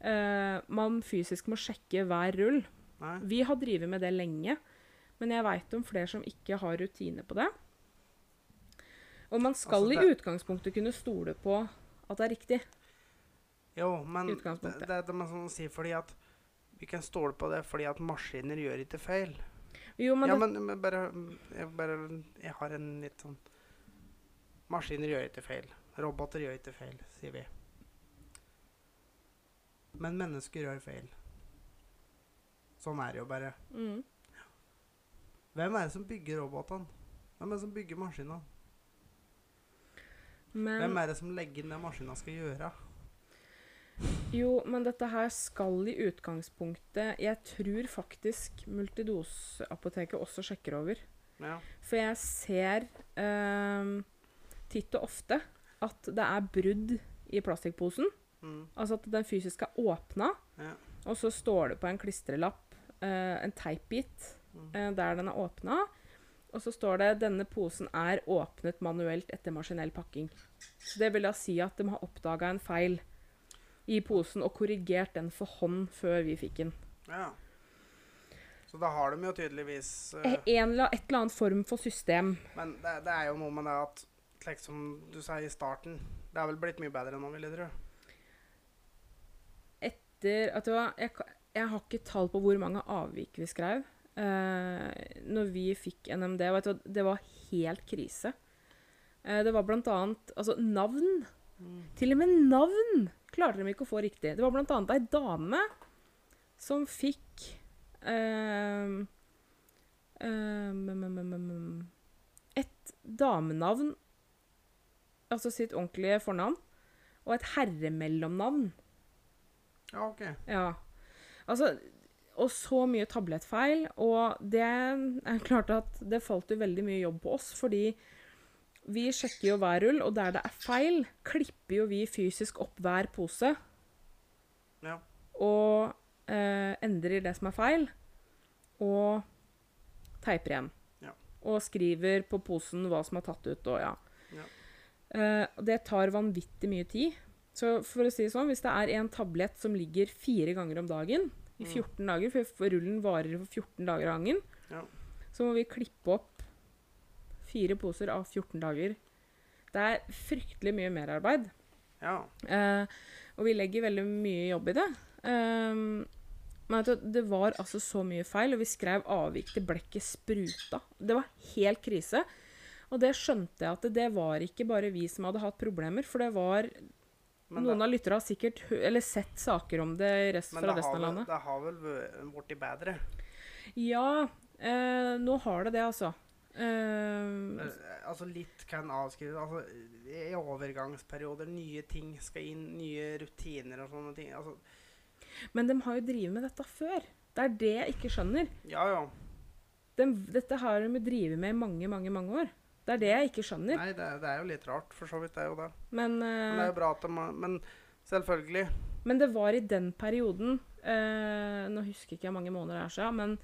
B: uh, man fysisk må sjekke hver rull.
A: Nei.
B: Vi har drevet med det lenge, men jeg veit om flere som ikke har rutine på det. Og man skal
A: Altså,
B: i utgangspunktet kunne stole på at det er riktig.
A: Jo, men det, det, det man sånn sier fordi at vi kan stole på det fordi at maskiner gjør ikke feil.
B: Jo, men,
A: ja,
B: det,
A: men, men bare, jeg bare Jeg har en litt sånn Maskiner gjør ikke feil. Roboter gjør ikke feil, sier vi. Men mennesker gjør feil. Sånn er det jo bare.
B: mm,
A: Hvem er det som bygger robotene? Hvem er det som bygger maskinene? Hvem er det som legger inn det maskina skal gjøre?
B: Jo, men dette her skal i utgangspunktet Jeg tror faktisk Multidoseapoteket også sjekker over.
A: Ja.
B: For jeg ser ehm, titt og ofte at det er brudd i plastikkposen.
A: Mm.
B: Altså at den fysisk er åpna,
A: Ja.
B: og så står det på en klistrelapp, eh, en teipbit,
A: Mm.
B: eh, der den er åpna. Og så står det 'denne posen er åpnet manuelt etter maskinell pakking'. Så det vil da si at de har oppdaga en feil i posen og korrigert den for hånd før vi fikk den.
A: ja. Så da har de jo tydeligvis Eh,
B: En eller et eller annet form for system.
A: Men det, det er jo noe med det at slik som du sa i starten Det er vel blitt mye bedre nå, vil jeg tro.
B: Etter at det var jeg, jeg har ikke tall på hvor mange avvik vi skrev. Uh, når vi fikk NMD, vet du, det var helt krise. Uh, det var blant annet altså, navn. Til og med navn klarte de ikke å få riktig. Det var blant annet ei dame som fikk mm, mm, mm, mm, et damenavn, altså sitt ordentlige fornavn, og et herremellomnavn.
A: Ja, OK.
B: Ja. Altså Og så mye tablettfeil. Og det er klart at det falt jo veldig mye jobb på oss, fordi vi sjekker jo hver rull, og der det er feil, klipper jo vi fysisk opp hver pose
A: Ja.
B: og eh, endrer det som er feil, og teiper igjen.
A: Ja.
B: Og skriver på posen hva som er tatt ut, og ja.
A: Ja.
B: Eh, og det tar vanvittig mye tid. Så for å si det sånn, hvis det er en tablett som ligger fire ganger om dagen i
A: Mm.
B: 14 dager, for- rullen varer for 14 dager av gangen,
A: Ja.
B: så må vi klippe opp fire poser av 14 dager. Det er fryktelig mye merarbeid.
A: ja.
B: Eh, og vi legger veldig mye jobb i det. Ehm, men det, det var altså så mye feil, og vi skrev avvik til blekket spruta. Det var helt krise. Og det skjønte jeg at det, det var ikke bare vi som hadde hatt problemer, for det var
A: Men
B: Noen
A: det,
B: av lytterne har sikkert eller sett saker om det rest, fra
A: det,
B: resten av landet.
A: Men det har vel blitt bedre?
B: Ja, eh, nå har det det, altså. Eh,
A: Eh, Altså litt kan avskrives. Altså, I overgangsperioder, nye ting skal inn, nye rutiner og sånne ting. Altså,
B: men de har jo drevet med dette før. Det er det jeg ikke skjønner.
A: ja, ja.
B: De, dette har de drevet med i mange, mange, mange år. Det er det jeg ikke skjønner.
A: Nei, det, det er jo litt rart, for så vidt. Det er jo det.
B: Men,
A: Men det er
B: eh,
A: jo bra at de Men selvfølgelig.
B: men det var i den perioden uh, Nå husker ikke jeg mange måneder det er siden, men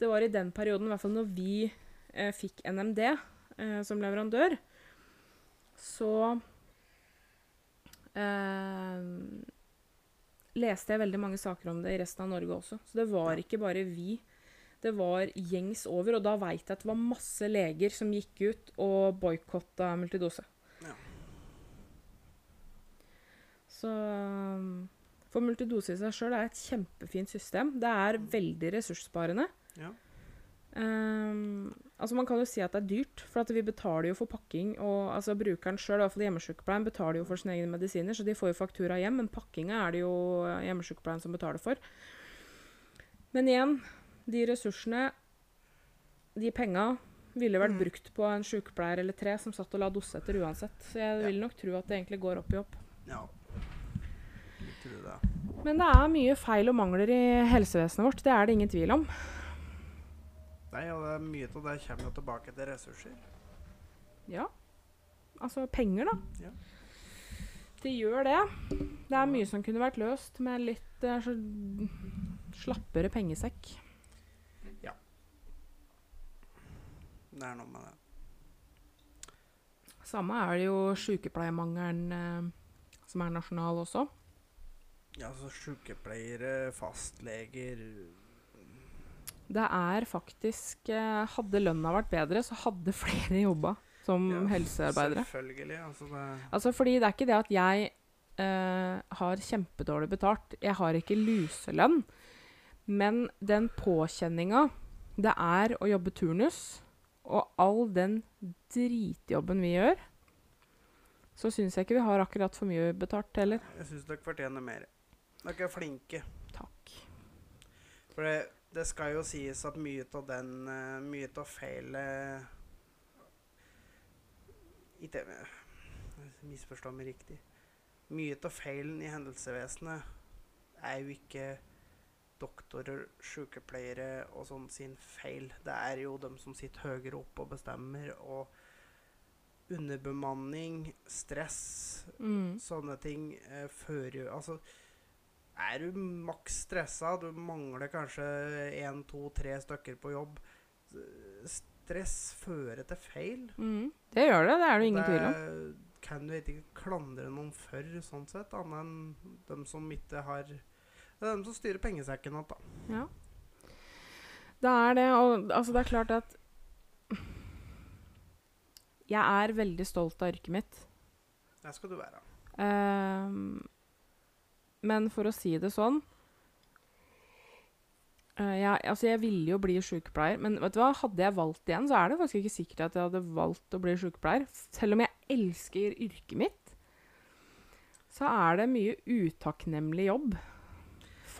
B: det var i den perioden, i hvert fall når vi uh, fikk NMD eh, som leverandør, så eh, leste jeg veldig mange saker om det i resten av Norge også. Så det var ikke bare vi. Det var gjengs over, og da veit jeg at det var masse leger som gikk ut og boikotta multidose.
A: Ja.
B: Så For multidose i seg sjøl er et kjempefint system. Det er veldig ressurssparende.
A: Ja.
B: Um, altså Man kan jo si at det er dyrt, for vi betaler jo for pakking. Og altså brukeren sjøl, iallfall hjemmesykepleien, betaler jo for sine egne medisiner, så de får jo faktura hjem, men pakkinga er det jo hjemmesykepleien som betaler for. Men igjen, de ressursene, de penga, ville vært
A: mm.
B: brukt på en sykepleier eller tre som satt og la dosetter uansett. Så jeg
A: Ja.
B: vil nok tro at det egentlig går opp i opp.
A: ja. Det.
B: Men det er mye feil og mangler i helsevesenet vårt. Det er det ingen tvil om.
A: Nei, og det er mye av det kommer jo tilbake til ressurser.
B: Ja. Altså penger, da.
A: Ja.
B: Det gjør det. Det er mye som kunne vært løst med litt uh, slappere pengesekk.
A: Det er noe med det.
B: Samme er det jo sykepleiermangelen eh, som er nasjonal også.
A: Ja, altså sykepleiere, fastleger
B: Det er faktisk eh, Hadde lønna vært bedre, så hadde [laughs] flere jobba som
A: Ja,
B: helsearbeidere.
A: Selvfølgelig. Altså det
B: Altså, fordi det er ikke det at jeg eh, har kjempedårlig betalt. Jeg har ikke luselønn. Men den påkjenninga det er å jobbe turnus, og all den dritjobben vi gjør, så syns jeg ikke vi har akkurat for mye betalt heller.
A: Jeg syns dere fortjener mer. Dere er flinke.
B: Takk.
A: For det, det skal jo sies at mye av den eh, Mye av feilet Ikke Misforstå meg riktig. Mye av feilen i hendelsevesenet er jo ikke doktorer, sykepleiere og sånn sin feil. Det er jo dem som sitter høyere oppe og bestemmer, og underbemanning, stress,
B: Mm.
A: sånne ting eh, fører jo Altså, er du maks stressa, du mangler kanskje én, to, tre stykker på jobb Stress fører til feil.
B: Mm. Det gjør det, det er det ingen tvil om.
A: Kan du ikke klandre noen for, sånn sett, annet enn dem som ikke har Det er dem som styrer pengesekken opp, da.
B: Ja. Det er det, og altså, det er klart at Jeg er veldig stolt av yrket mitt.
A: Det skal du være.
B: Ehm, men for å si det sånn uh, jeg, altså jeg ville jo bli sykepleier, men vet du hva? hadde jeg valgt igjen, så er det faktisk ikke sikkert at jeg hadde valgt å bli sykepleier. Selv om jeg elsker yrket mitt, så er det mye utakknemlig jobb.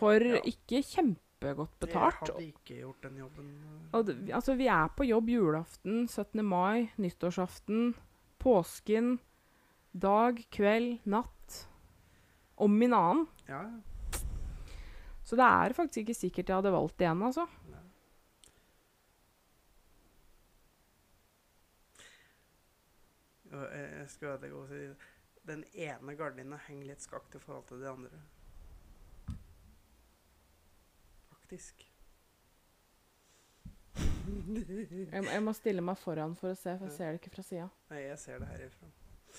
B: For
A: Ja.
B: ikke kjempegodt betalt.
A: Jeg hadde ikke gjort den jobben. eh.
B: Og det, altså, vi er på jobb julaften, 17. mai, nyttårsaften, påsken, dag, kveld, natt. Om min annen.
A: Ja, ja.
B: Så det er faktisk ikke sikkert jeg hadde valgt det igjen, altså.
A: Og jeg skulle ødelegge å si Den ene gardina henger litt skakt i forhold til de andre. Faktisk. [laughs]
B: Jeg, jeg må stille meg foran for å se, for jeg ser det ikke fra sida.
A: Nei, jeg ser det herifra.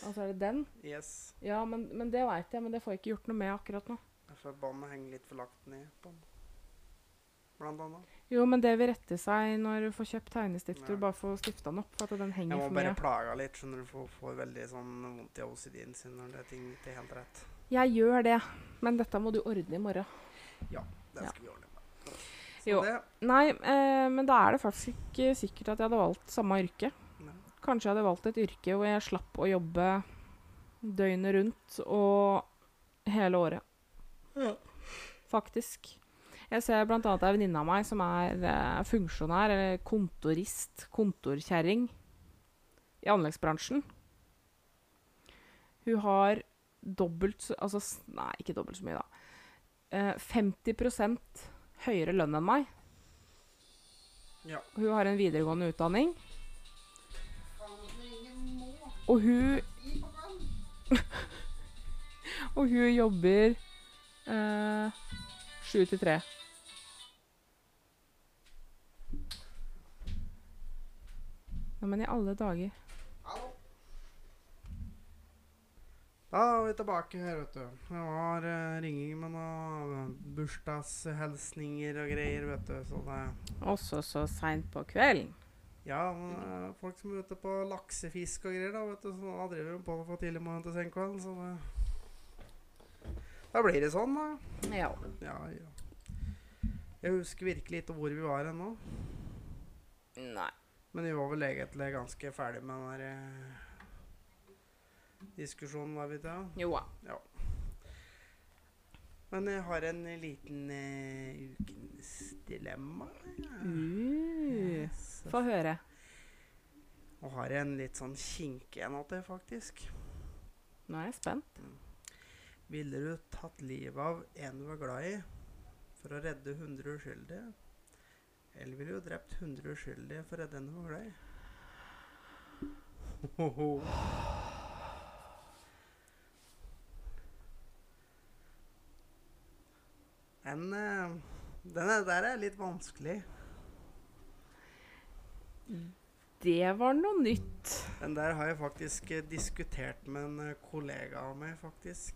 B: Altså, er det den.
A: Yes.
B: Ja, men, men det veit jeg, men det får jeg ikke gjort noe med akkurat nå.
A: For båndet henger litt for lagt ned på den. Blant annet.
B: Jo, men det vil rette seg når du får kjøpt tegnestifter.
A: Ja.
B: Bare få stifta den opp, for at den henger for mye.
A: Jeg må bare plage litt, skjønner du, for å få veldig sånn vondt i OCD-en sin når det er ting ikke er helt rett.
B: Jeg gjør det, men dette må du ordne i morgen.
A: Ja, Det
B: Ja.
A: skal vi ordne
B: Jo.
A: det
B: Nei, eh, men da er det faktisk ikke sikkert at jeg hadde valgt samme yrke.
A: Nei.
B: Kanskje jeg hadde valgt et yrke hvor jeg slapp å jobbe døgnet rundt og hele året.
A: Ja.
B: Faktisk. Jeg ser bl.a. ei venninne av meg som er eh, funksjonær, eller kontorist, kontorkjerring, i anleggsbransjen. Hun har dobbelt så Altså, nei, ikke dobbelt så mye, da. Eh, 50 høyere lønn enn meg.
A: Ja.
B: Hun har en videregående utdanning. Og hun [laughs] Og hun jobber eh, sju til tre. Ja, men i alle dager.
A: Da er vi tilbake her, vet du. Det var uh, ringing med noen bursdagshilsninger og greier, vet du. Så det
B: Også så seint på kvelden.
A: Ja, men, eh, folk som er ute på laksefisk og greier, da, vet du. Så da driver de på fra tidlig morgen til sen så det Da blir det sånn, da.
B: Ja.
A: Ja, ja. Jeg husker virkelig ikke hvor vi var ennå.
B: Nei.
A: Men vi var vel egentlig ganske ferdig med den der eh, diskusjonen, var vi ikke?
B: Jo da.
A: Ja. Men jeg har en liten uh, ukens dilemma. ja.
B: Uh,
A: Yes.
B: Få høre.
A: Og har en litt sånn kinkig en det faktisk.
B: Nå er jeg spent.
A: Ville du tatt livet av en du var glad i, for å redde 100 uskyldige? Eller ville du drept 100 uskyldige for å redde en du var glad i? Hoho. [laughs] Den, eh, den er- der er litt vanskelig.
B: Det var noe nytt.
A: Den der har jeg faktisk eh, diskutert med en eh, kollega av meg, faktisk.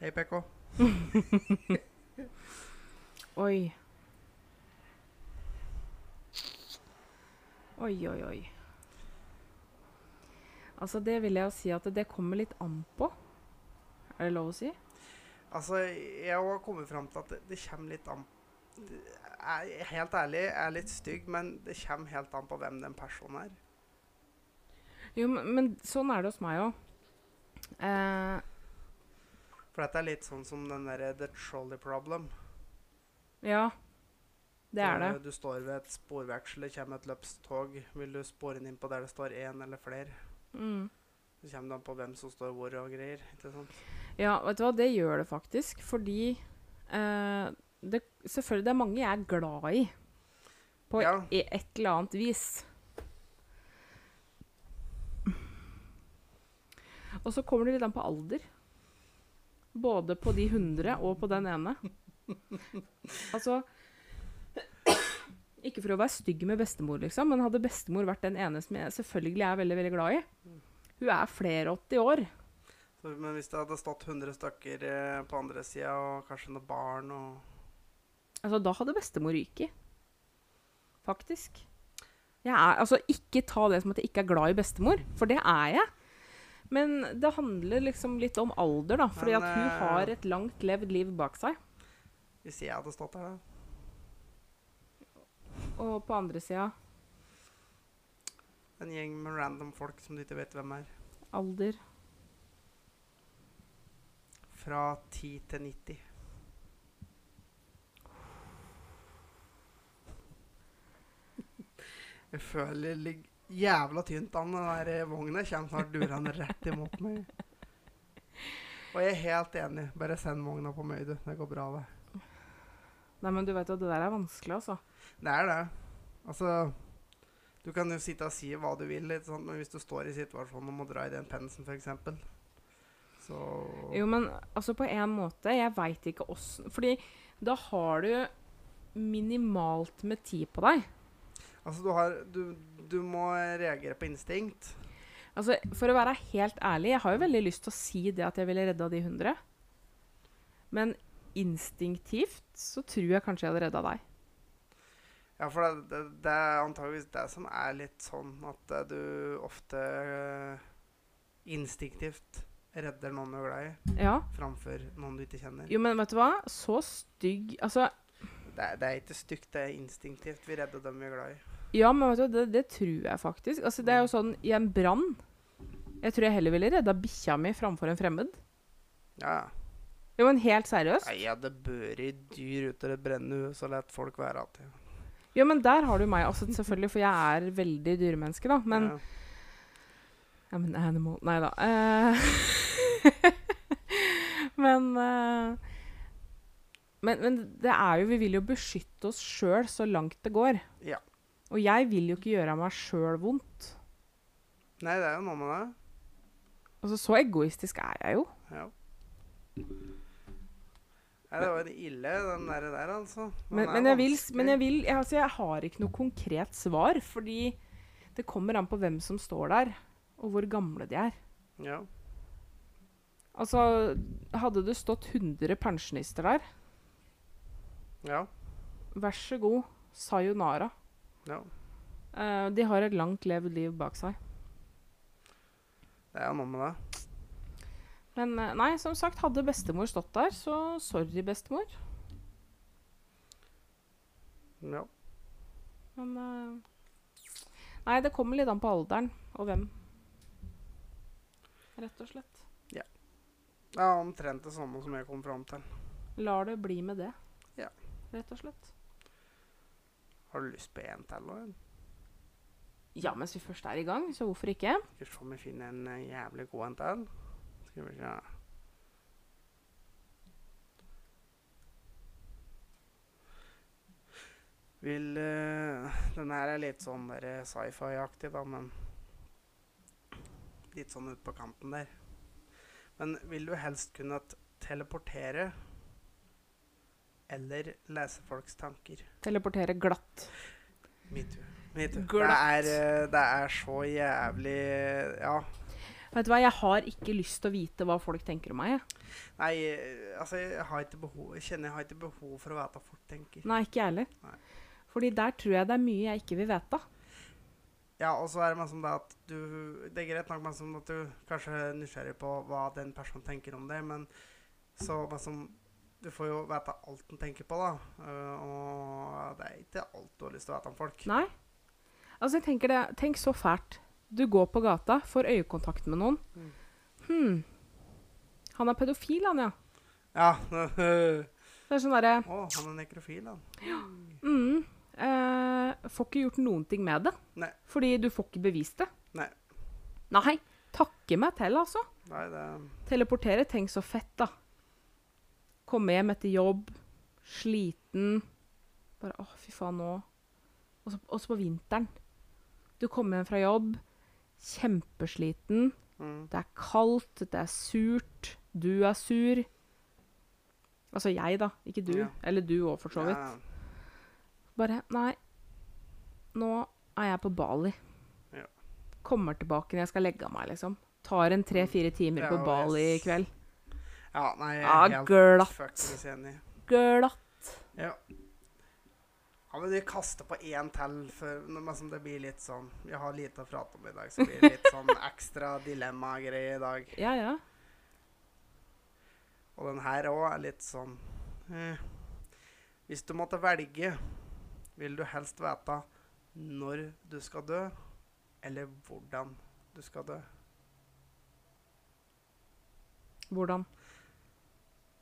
A: Hei, PK. [laughs]
B: Oi. Oi, oi, oi. Altså, det vil jeg jo si at det kommer litt an på. Er det lov å si?
A: Altså, jeg har kommet fram til at det, det kommer litt an er, Helt ærlig, jeg er litt stygg, men det kommer helt an på hvem den personen er.
B: Jo, men, men sånn er det hos meg òg. Eh,
A: For dette er litt sånn som den derre The Trolley Problem.
B: ja, det er det.
A: Du, du står ved et sporveksel, det kommer et løpstog. Vil du spore inn på der det står én eller flere?
B: Mm.
A: Så kommer det an på hvem som står hvor og greier. ikke sant?
B: Ja, vet du hva, det gjør det faktisk. Fordi eh, det, Selvfølgelig, det er mange jeg er glad i. På
A: Ja.
B: et, et eller annet vis. Og så kommer det litt an på alder. Både på de 100 og på den ene. Altså Ikke for å være stygg med bestemor, liksom, men hadde bestemor vært den ene som jeg selvfølgelig er veldig veldig glad i Hun er flere 80 år.
A: Men hvis det hadde stått 100 stykker eh, på andre sida, og kanskje noen barn og
B: Altså, da hadde bestemor ryket. Faktisk. Jeg er, altså, ikke ta det som at jeg ikke er glad i bestemor, for det er jeg. Men det handler liksom litt om alder, da. Fordi
A: Men,
B: at hun
A: eh,
B: har et langt levd liv bak seg.
A: Hvis jeg hadde stått der, da.
B: Og på andre sida
A: En gjeng med random folk som du ikke vet hvem er.
B: alder.
A: Fra 10 til 90. Jeg føler det ligger jævla tynt an. Den der vogna kommer snart durende rett imot meg. Og jeg er helt enig. Bare send vogna på meg, du. Det går bra, det.
B: Nei, men du vet at det der er vanskelig, altså.
A: Det er det. Altså Du kan jo sitte og si hva du vil, litt sånn, men hvis du står i situasjonen og må dra i den pensen, f.eks., så
B: Jo, men altså på en måte Jeg veit ikke åssen Fordi da har du minimalt med tid på deg.
A: Altså, du har Du, du må reagere på instinkt.
B: Altså, For å være helt ærlig, jeg har jo veldig lyst til å si det at jeg ville redda de 100. Men instinktivt så tror jeg kanskje jeg hadde redda deg.
A: Ja, for det, det, det er antageligvis det som er litt sånn at eh, du ofte eh, instinktivt redder noen du er glad i,
B: Ja.
A: framfor noen du ikke kjenner.
B: Jo, men vet du hva? Så stygg Altså,
A: Det, det er ikke stygt, det er instinktivt. Vi redder dem vi er glad i.
B: ja, men vet du hva, det, det tror jeg faktisk. Altså, det er jo sånn i en brann Jeg tror jeg heller ville redda bikkja mi framfor en fremmed.
A: Ja, ja.
B: Jo, men helt seriøst.
A: Nei, det bør i dyr ut av et brennende hus og folk være alltid.
B: Jo, men der har du meg. Altså, selvfølgelig, for jeg er veldig dyremenneske, da. Men
A: ja.
B: Ja, men animal Nei da. Eh, [laughs] men, eh, men Men det er jo Vi vil jo beskytte oss sjøl så langt det går.
A: Ja.
B: Og jeg vil jo ikke gjøre meg sjøl vondt.
A: Nei, det er jo noe med det.
B: Altså, så egoistisk er jeg jo.
A: Ja. Nei, det var ille, den der, der altså. Den
B: Men, men, jeg vil, men jeg, vil jeg, altså, jeg har ikke noe konkret svar, fordi det kommer an på hvem som står der, og hvor gamle de er.
A: Ja.
B: Altså, hadde det stått 100 pensjonister der,
A: Ja.
B: vær så god, sayonara.
A: ja.
B: Eh, de har et langt levd liv bak seg.
A: Det er jo noe med det.
B: Men eh, nei, som sagt, hadde bestemor stått der, så sorry, bestemor.
A: Ja.
B: Men eh, Nei, det kommer litt an på alderen og hvem. Rett og slett.
A: Er omtrent det samme som jeg kom fram til.
B: Lar det bli med det.
A: Ja.
B: Rett og slett.
A: Har du lyst på en til?
B: Ja, mens vi først er i gang, så hvorfor ikke?
A: Skal vi se om vi finner en eh, jævlig god en til. Skal vi se. Vil uh, Den her er litt sånn eh, sci-fi-aktig, da, men Litt sånn ut på kanten der. Men vil du helst kunne teleportere eller lese folks tanker?
B: Teleportere glatt.
A: Metoo. Det
B: Glatt.
A: er, eh, det er så jævlig Ja.
B: Vet du hva, jeg har ikke lyst til å vite hva folk tenker om meg. jeg.
A: Nei, eh, altså, jeg har ikke behov Jeg kjenner jeg har ikke behov for å vite hva folk tenker.
B: Nei, ikke jeg heller. Fordi der tror jeg det er mye jeg ikke vil vite.
A: Ja, og så er det som det at du Det er greit nok som at du kanskje er nysgjerrig på hva den personen tenker om det, men så som Du får jo vite alt den tenker på, da. Eh, og det er ikke alt du har lyst til å vite om folk.
B: Nei. Altså, jeg tenker det Tenk så fælt. Du går på gata, får øyekontakt med noen.
A: Mm.
B: Hm. Han er pedofil, han, ja.
A: Ja. [laughs]
B: Det er sånn derre
A: Å, han er nekrofil, han. Ja.
B: mm, eh, Får ikke gjort noen ting med det.
A: Nei.
B: Fordi du får ikke bevist det.
A: Nei.
B: Nei. Takke meg til, altså.
A: Nei, det
B: Teleportere. Tenk så fett, da. Komme hjem etter jobb, sliten. Bare Å, fy faen, nå Og så- på vinteren. Du kommer hjem fra jobb, kjempesliten.
A: mm.
B: Det er kaldt, det er surt, du er sur. Altså jeg, da. Ikke du.
A: Ja.
B: Eller du òg, for så vidt.
A: Ja.
B: Bare Nei, nå er jeg på Bali.
A: Ja.
B: Kommer tilbake når jeg skal legge av meg, liksom. Tar en tre-fire timer
A: Ja,
B: på
A: og
B: Bali i kveld.
A: ja, nei, jeg
B: Ja,
A: er helt
B: glatt.
A: fuckings enig.
B: Glatt.
A: Ja. Ja, men vi kaster på én til, for det blir litt sånn Vi har lite å prate om i dag, så blir det litt [laughs] sånn ekstra dilemma-greie i dag.
B: Ja, ja.
A: Og den her òg er litt sånn eh. Hvis du måtte velge, vil du helst vite når du skal dø, eller hvordan du skal dø?
B: Hvordan?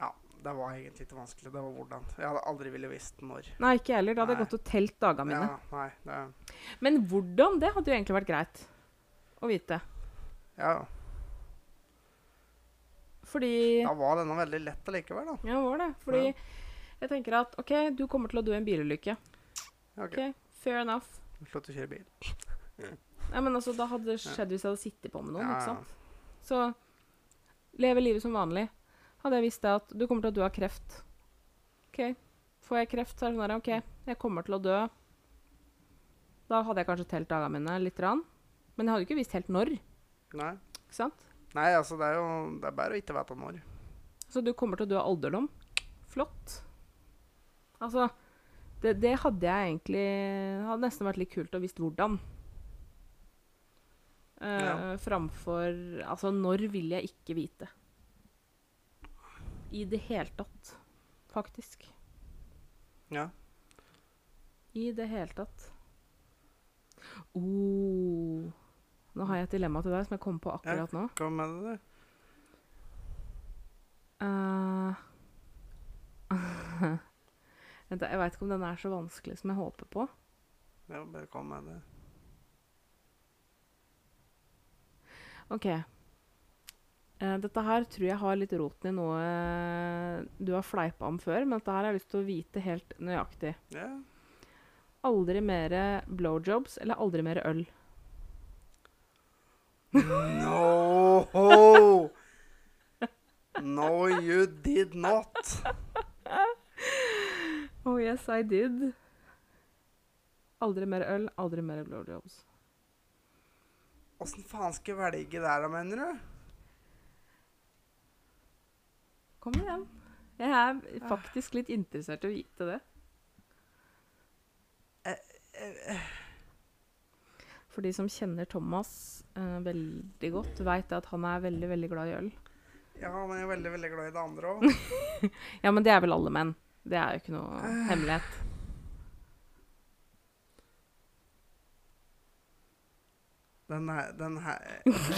A: Ja, det var egentlig ikke vanskelig. Det var hvordan. Jeg hadde aldri ville visst når.
B: Nei, ikke jeg heller. Da hadde jeg gått og telt dagene mine.
A: Ja, nei, det,
B: Men hvordan, det hadde jo egentlig vært greit å vite.
A: ja,
B: Fordi
A: da var denne veldig lett allikevel, da.
B: Ja, var det. Fordi jeg tenker at OK, du kommer til å dø i en bilulykke.
A: Ok.
B: Fair enough.
A: Slutt å kjøre bil.
B: Ja, men altså, da hadde det skjedd hvis jeg hadde sittet på med noen,
A: Ja,
B: ikke sant? Så leve livet som vanlig. Hadde jeg visst det at du kommer til å dø av kreft. OK. Får jeg kreft, så er det sånn her OK, jeg kommer til å dø. Da hadde jeg kanskje telt dagene mine litt. Rann. Men jeg hadde jo ikke visst helt når.
A: Nei.
B: Ikke sant?
A: Nei, altså, det er jo det er bare å ikke vite når.
B: Så du kommer til å dø av alderdom. Flott. Altså, det, det hadde jeg egentlig hadde nesten vært litt kult å visst hvordan. Uh,
A: Ja.
B: Framfor Altså, når vil jeg ikke vite? I det hele tatt, faktisk.
A: Ja.
B: I det hele tatt. Oh. Nå har jeg et dilemma til deg som jeg kom på akkurat nå.
A: Hva med det?
B: Eh, [laughs] Vent, jeg veit ikke om den er så vanskelig som jeg håper på.
A: Ja, bare kom med det.
B: OK. Eh, dette her tror jeg har litt roten i noe eh, du har fleipa om før, men dette her har jeg lyst til å vite helt nøyaktig.
A: Ja.
B: Aldri mer blowjobs eller aldri mer øl?
A: No! [laughs] No, you did not.
B: Oh yes, I did. Aldri mer øl, aldri mer blowjobs.
A: Åssen faen skal jeg velge der, da, mener du?
B: Kom igjen. Jeg er faktisk litt interessert i å vite det.
A: Eh,
B: For de som kjenner Thomas eh, veldig godt, veit at han er veldig, veldig glad i øl.
A: Ja, men jeg er veldig, veldig glad i det andre òg. [laughs]
B: Ja, men det er vel alle menn. Det er jo ikke noe hemmelighet.
A: Den her, den her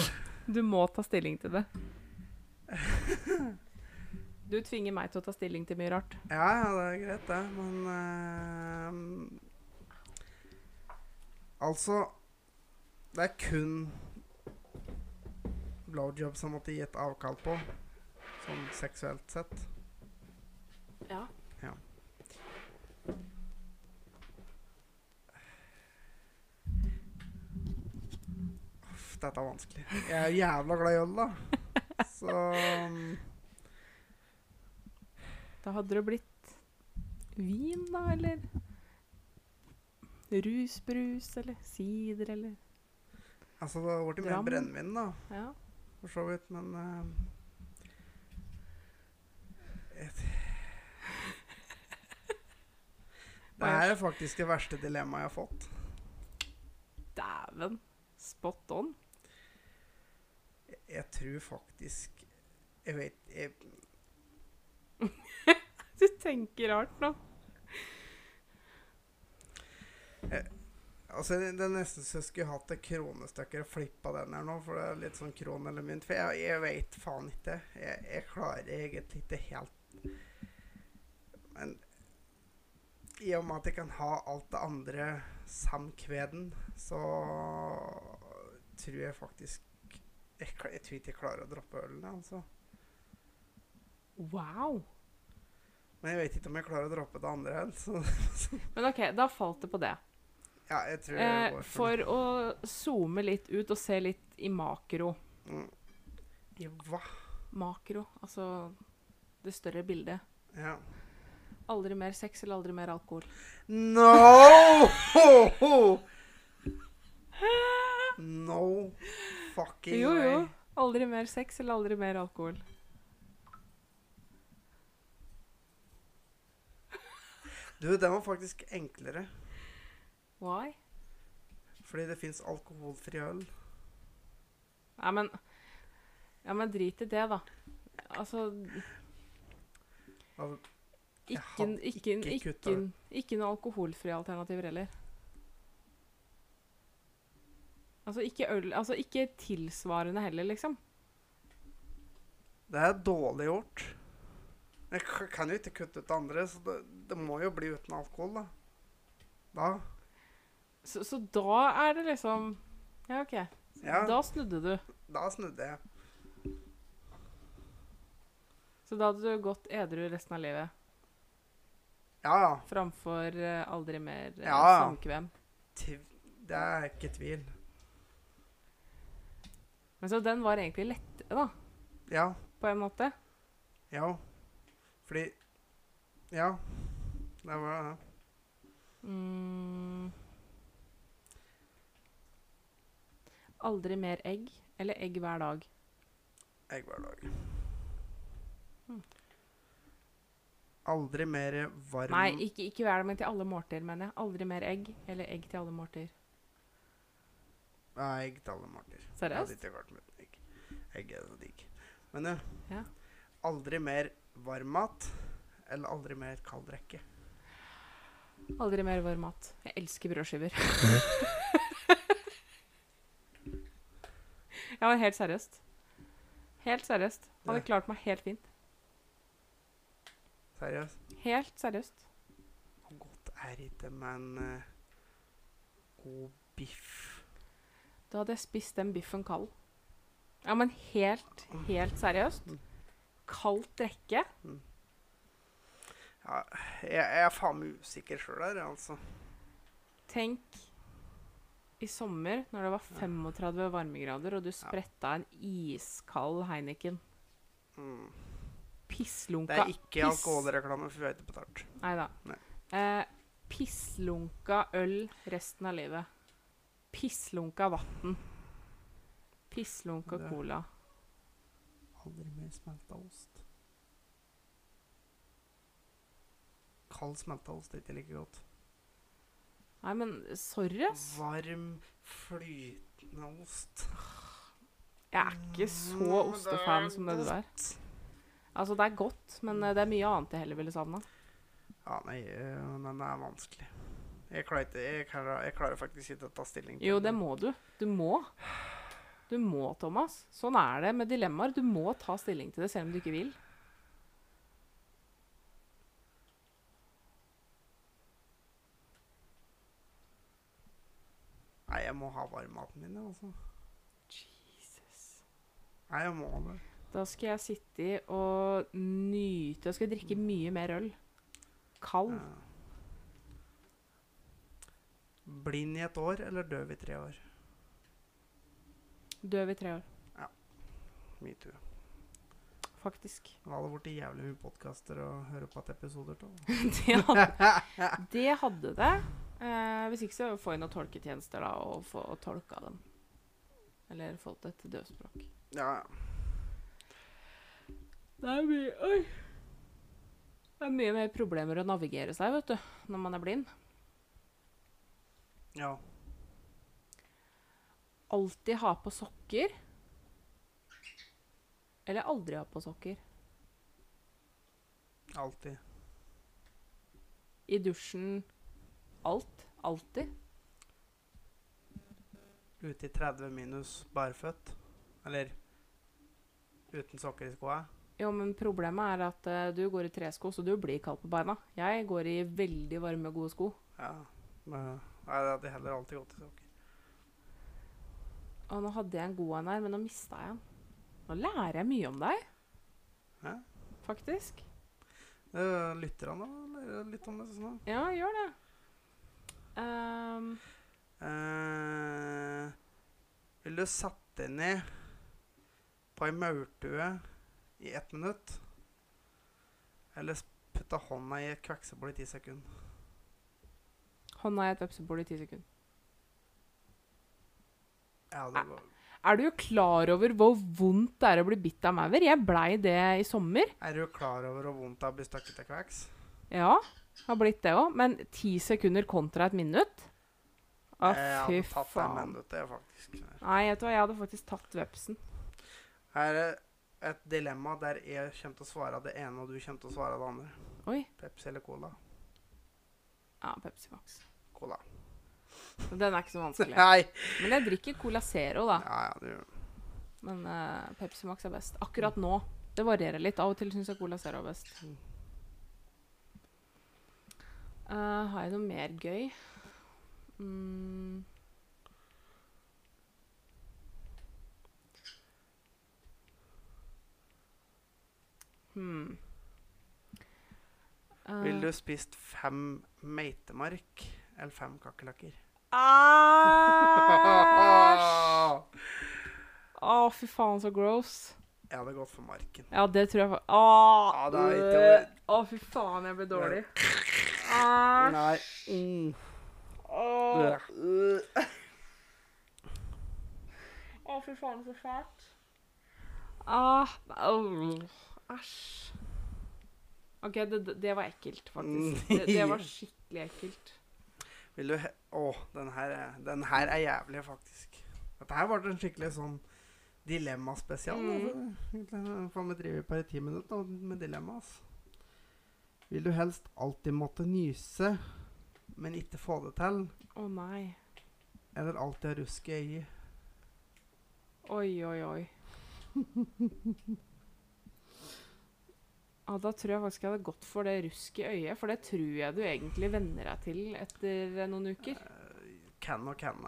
A: [laughs]
B: Du må ta stilling til det. [laughs] Du tvinger meg til å ta stilling til mye rart.
A: Ja, ja, det er greit, det, men uh, Altså Det er kun blowjob som måtte gi et avkall på, sånn seksuelt sett.
B: Ja.
A: Ja. Uff, dette er vanskelig. Jeg er jævla glad i øl, da. Så um,
B: Da hadde det blitt vin, da, eller rusbrus, eller sider, eller
A: Altså, det har blitt mer brennevin, da,
B: Ja.
A: for så vidt, men uh, et, [laughs] Det er faktisk det verste dilemmaet jeg har fått.
B: Dæven. Spot on.
A: Jeg, tror faktisk Jeg vet jeg, [laughs]
B: Du tenker rart nå.
A: Altså, det det er nesten så jeg skulle hatt et kronestykke og flippa den her nå, for det er litt sånn kron eller mynt. For jeg, jeg veit faen ikke. Jeg, jeg klarer egentlig ikke helt Men i og med at jeg kan ha alt det andre samkveden, så tror jeg faktisk Jeg, jeg tror ikke jeg klarer å droppe ølen, altså.
B: Wow.
A: Men jeg vet ikke om jeg klarer å droppe det andre helt. så
B: Men OK, da falt det på det.
A: ja, jeg tror jeg
B: Eh,
A: går for,
B: for å zoome litt ut og se litt i makro.
A: Mm. I hva?
B: Makro, altså det større bildet.
A: Ja.
B: Aldri mer sex eller aldri mer alkohol.
A: No! [laughs] No fucking
B: Jo, jo.
A: way.
B: Aldri mer sex eller aldri mer alkohol.
A: Du, den var faktisk enklere.
B: Why?
A: Fordi det fins alkoholfri øl.
B: Nei, men Ja, men drit i det, da. Altså Ikke, ikke,
A: ikke
B: ikke, ikke,
A: det.
B: noe alkoholfrie alternativer heller. Altså ikke øl Altså ikke tilsvarende heller, liksom.
A: Det er dårlig gjort. Jeg k- kan jo ikke kutte ut andre, så det, det må jo bli uten alkohol, da. Da.
B: Så, så da er det liksom Ja, OK.
A: Ja,
B: Da snudde du.
A: da snudde jeg.
B: Så da hadde du gått edru resten av livet
A: Ja, ja.
B: framfor eh, aldri mer uh,
A: Ja, ja.
B: samkvem.
A: Tv det er ikke tvil.
B: Men så den var egentlig lettere, da,
A: Ja.
B: på en måte.
A: Ja. Fordi Ja. Det var det.
B: Mm. Aldri mer egg, eller egg hver dag.
A: Egg hver dag.
B: Mm.
A: Aldri mer varm
B: Nei, ikke, ikke hver dag, men til alle måltider, mener jeg. Aldri mer egg, eller egg til alle måltider.
A: Ja, jeg til alle Seriøst? Jeg hadde ikke egg. Er så digg. Men du,
B: Ja.
A: aldri mer varm mat, eller aldri mer kald rekke?
B: Aldri mer varm mat. Jeg elsker brødskiver. [laughs] ja, men helt seriøst. Helt seriøst. Hadde
A: Ja.
B: klart meg helt fint.
A: Seriøst.
B: Helt seriøst.
A: Hvor godt er ikke med en uh, god biff?
B: Da hadde jeg spist den biffen kald. Ja, men helt, helt seriøst. Kaldt drikke.
A: Ja, jeg, jeg er faen meg usikker sjøl her, altså.
B: Tenk i sommer når det var 35 varmegrader, og du spretta en iskald Heineken.
A: Mm.
B: Pisslunka
A: Det er ikke alkoholreklame, for vi har ikke betalt.
B: Neida.
A: Nei.
B: Eh, pisslunka øl resten av livet. Pisslunka vann. Pisslunka cola.
A: Aldri mer smelta ost. Kald smelta ost er ikke like godt.
B: Nei, men sorry, ass.
A: Varm, flytende ost.
B: Jeg er ikke så
A: Mm,
B: ostefan som det du er. Altså, det er godt, men eh, det er mye annet jeg heller ville savna.
A: Ja, nei, men det er vanskelig. Jeg klarer, ikke, jeg, klarer, jeg klarer faktisk ikke å ta stilling til
B: Jo, det må du. Du må. Du må, Thomas. Sånn er det med dilemmaer. Du må ta stilling til det selv om du ikke vil.
A: Nei, jeg må ha varmmaten min, altså.
B: Jesus.
A: Nei, jeg må det.
B: Da skal jeg sitte i og nyte Jeg skal drikke mye mer øl. Kald.
A: Ja. Blind i et år, eller døv i tre år?
B: Døv i tre år, Ja.
A: Metoo.
B: faktisk.
A: Det hadde blitt jævlig mye podkaster å høre på et episoder av. [laughs]
B: det, hadde, det hadde det. Eh, hvis ikke så få inn noen tolketjenester da, og få tolka dem. Eller få det til døvspråk.
A: Ja,
B: Det er mye Oi! Det er mye mer problemer å navigere seg, vet du, når man er blind.
A: Ja.
B: Alltid ha på sokker. Eller aldri ha på sokker.
A: Alltid.
B: I dusjen. Alt. Alltid.
A: Ute i 30 minus barføtt. Eller uten sokker i skoa.
B: Jo, men problemet er at uh, du går i tresko, så du blir kald på beina. Jeg går i veldig varme, gode sko.
A: Ja. Men, nei, det hadde heller alltid gått i sokker.
B: Å, nå hadde jeg en god en her, men nå mista jeg den. Nå lærer jeg mye om deg,
A: Hæ?
B: faktisk.
A: Lytter han da? lærer litt om det. Sånn.
B: Ja, gjør det. Ehm,
A: Eh, vil du satt deg ned på ei maurtue i ett minutt? Eller putte hånda i et kvekseboll i ti sekunder?
B: Hånda i et vepsebol i ti sekunder.
A: Ja, det var...
B: Er du klar over hvor vondt det er å bli bitt av maur? Jeg blei det i sommer.
A: Er du klar over hvor vondt det er å bli stukket av kveks?
B: Ja, har blitt det òg. Men ti sekunder kontra et minutt? Å,
A: jeg
B: fy
A: hadde tatt det
B: faen.
A: minuttet, jeg, faktisk.
B: Nei, vet du hva, jeg hadde faktisk tatt vepsen.
A: Her er et dilemma der jeg kommer til å svare det ene, og du kommer til å svare det andre.
B: Oi.
A: Pepsi eller Cola?
B: Ja, Pepsi Max.
A: Cola.
B: Den er ikke så vanskelig. [laughs]
A: Nei!
B: Men jeg drikker Cola Zero, da.
A: Ja, ja, du
B: Men eh, Pepsi Max er best. Akkurat nå. Det varierer litt. Av og til syns jeg Cola Zero er best.
A: Mm.
B: Eh, har jeg noe mer gøy? Mm. Hmm. Eh,
A: Vil du spist fem meitemark eller fem kakerlakker?
B: Æsj! [laughs] Å, fy faen, så gross.
A: Jeg hadde gått for marken.
B: Ja, det tror jeg fa- Åh,
A: Ja, det er ikke-
B: Å, fy faen, jeg ble dårlig. Æsj.
A: Nei.
B: Åh. Å, fy faen, så fælt. Ah. Æsj. OK, det, det- det var ekkelt, faktisk. Det, det var [laughs] skikkelig ekkelt.
A: Vil du he Å, den her, er- den her er jævlig, faktisk. Dette her ble en skikkelig sånn dilemmaspesial.
B: Mm.
A: Altså. Egentlig Får vi drive bare ti minutter med dilemma, altså. Vil du helst alltid måtte nyse, men ikke få det til?
B: Å nei.
A: Eller alltid ha rusk i øyet?
B: Oi, oi, oi. [laughs] Ja, da tror jeg faktisk jeg hadde gått for det rusk i øyet, for det tror jeg du egentlig venner deg til etter eh, noen uker.
A: Eh, Kan og kan.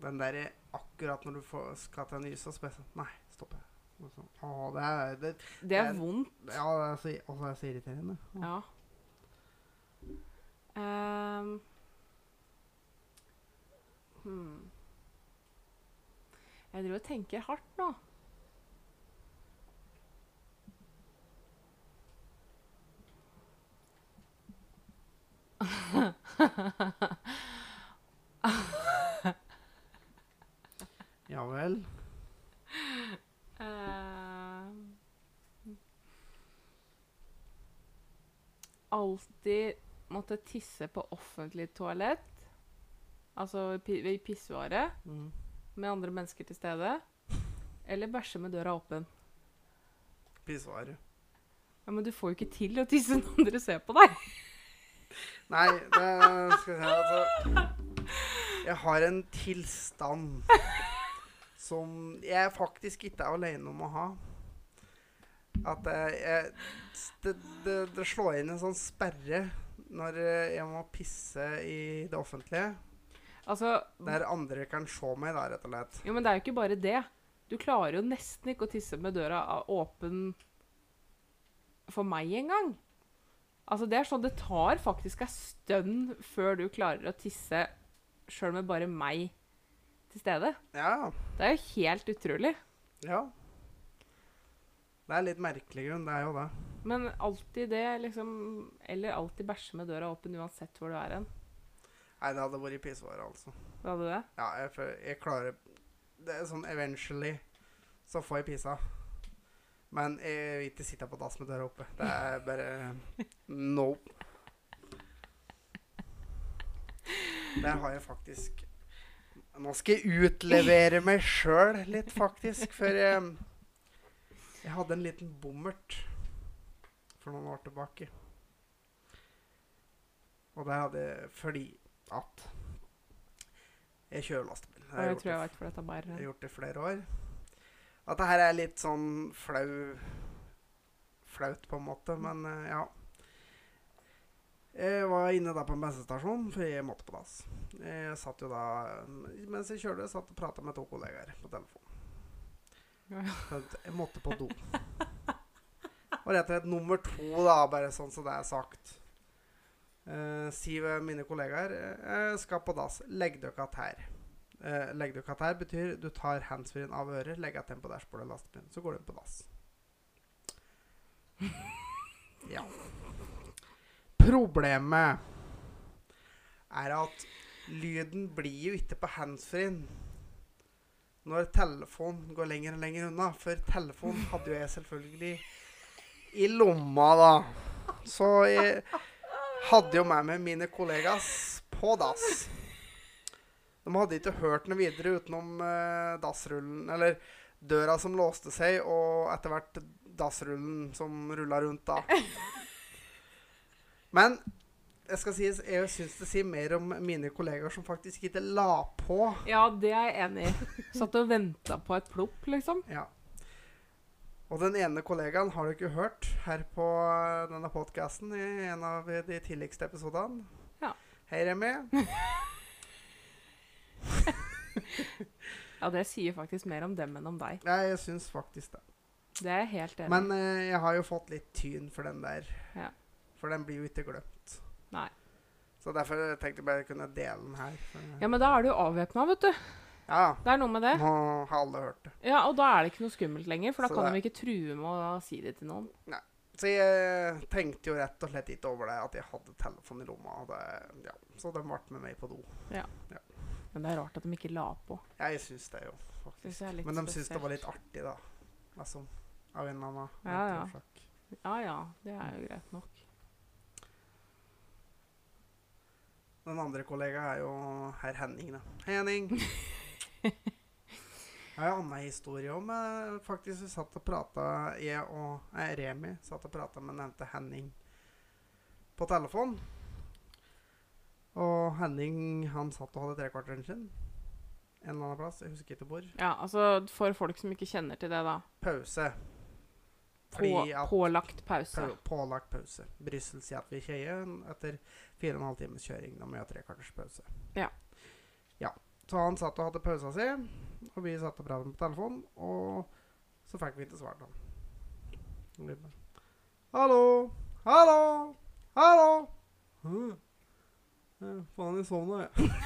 A: Den der akkurat når du får, skal til en nyse, så bare sånn Nei, stopp. Og så, Å, det er det,
B: Det er vondt.
A: Ja, det er så, og så er det så irriterende.
B: Ja. Um. hmm. Jeg driver og tenker hardt nå. [laughs]
A: Ja vel.
B: Uh, alltid måtte tisse på offentlig toalett. Altså i pi- i pissoaret
A: Mm.
B: med andre mennesker til stede. Eller bæsje med døra åpen.
A: Pissoaret.
B: Ja, Men du får jo ikke til å tisse når andre ser på deg.
A: Nei, det skal vi se altså, Jeg har en tilstand som jeg faktisk ikke er alene om å ha. At jeg, det, det, det slår inn en sånn sperre når jeg må pisse i det offentlige.
B: Altså,
A: Der andre kan se meg, da, rett og slett.
B: jo, men det er jo ikke bare det. Du klarer jo nesten ikke å tisse med døra åpen for meg engang. Altså, det er sånn det tar faktisk en stund før du klarer å tisse sjøl med bare meg til stede.
A: Ja.
B: Det er jo helt utrolig.
A: Ja. Det er litt merkelig grunn, det er jo det.
B: Men alltid det, liksom Eller alltid bæsje med døra åpen uansett hvor du er hen.
A: Nei, det hadde vært pissoaret, altså.
B: Hva hadde det?
A: Ja, jeg, jeg klarer Det er sånn eventually så får jeg pissa. Men jeg vil ikke sitte på dass med døra oppe. Det er bare no. Der har jeg faktisk Nå skal jeg utlevere meg sjøl litt, faktisk. For jeg, jeg hadde en liten bommert for noen år tilbake. Og det hadde jeg fordi at jeg kjører lastebil. Det har
B: jeg
A: gjort
B: tror jeg
A: jeg har gjort det flere år. At det her er litt sånn flau Flaut, på en måte, men eh, ja. Jeg var inne da på en bensinstasjon, for jeg måtte på dass. Jeg satt jo da Mens jeg kjørte, satt og prata med to kollegaer på telefon.
B: Ja.
A: For at Jeg måtte på do. Og rett og slett nummer to, da, bare sånn så det er sagt. Uh, ved mine kollegaer jeg skal på dass. Legg dere att her. Uh, legg du att her betyr du tar handsfree-en av øret, legger den på dashbordet av lastebilen, så går du på dass. [laughs] Ja. Problemet er at lyden blir jo ikke på handsfree-en når telefonen går lenger og lenger unna. For telefonen hadde jo jeg selvfølgelig i lomma, da. Så jeg hadde jo med meg mine kollegas på dass. De hadde ikke hørt noe videre utenom eh, dassrullen, eller døra som låste seg, og etter hvert dassrullen som rulla rundt, da. [laughs] Men jeg skal si, jeg syns det sier mer om mine kollegaer som faktisk ikke la på.
B: Ja, det er jeg enig i. Satt og venta på et plopp, liksom.
A: Ja. Og den ene kollegaen har du ikke hørt her på eh, denne podkasten i en av de tidligste episodene.
B: Ja.
A: Hei, Remi. [laughs] [laughs]
B: Ja, det sier faktisk mer om dem enn om deg.
A: Ja, jeg syns faktisk det.
B: Det er jeg helt enig.
A: Men eh, jeg har jo fått litt tyn for den der.
B: Ja.
A: For den blir jo ikke glemt.
B: Nei.
A: Så derfor tenkte jeg bare kunne dele den her.
B: Ja, men da er du avvæpna, vet du.
A: ja,
B: Det er noe med det.
A: nå har alle hørt det.
B: Ja, Og da er det ikke noe skummelt lenger, for da
A: Så
B: kan
A: det-
B: de ikke true med å si det til noen. Nei.
A: Så jeg tenkte jo rett og slett ikke over det at jeg hadde telefon i lomma. Det, ja. Så den ble med meg på do.
B: Men det er rart at de ikke la på.
A: Jeg syns det jo, faktisk.
B: er
A: Men de syns det var litt artig, da. Altså, av en eller annen
B: Ja, ja. Ja ja, det er jo greit nok.
A: Den andre kollegaen er jo herr Henning, da. Henning! [laughs] Jeg har en annen historie om eh, faktisk vi satt og prata Jeg og eh, Remi satt og prata med nevnte Henning på telefon. Og Henning han satt og hadde trekvarteren sin en eller annen plass. Jeg husker ikke hvor.
B: Ja, altså For folk som ikke kjenner til det, da.
A: Pause.
B: På, pålagt pause.
A: På, Pålagt pause. Brussel sier at vi kjører etter fire og en halv times kjøring. Da må vi ha tre kvarters pause.
B: Ja.
A: ja. Så han satt og hadde pausa si, og vi satt og pratet på telefonen, og så fikk vi ikke svart han. Hallo! Hallo! Hallo! Hallo! Ja, faen, jeg sovna, jeg. [laughs]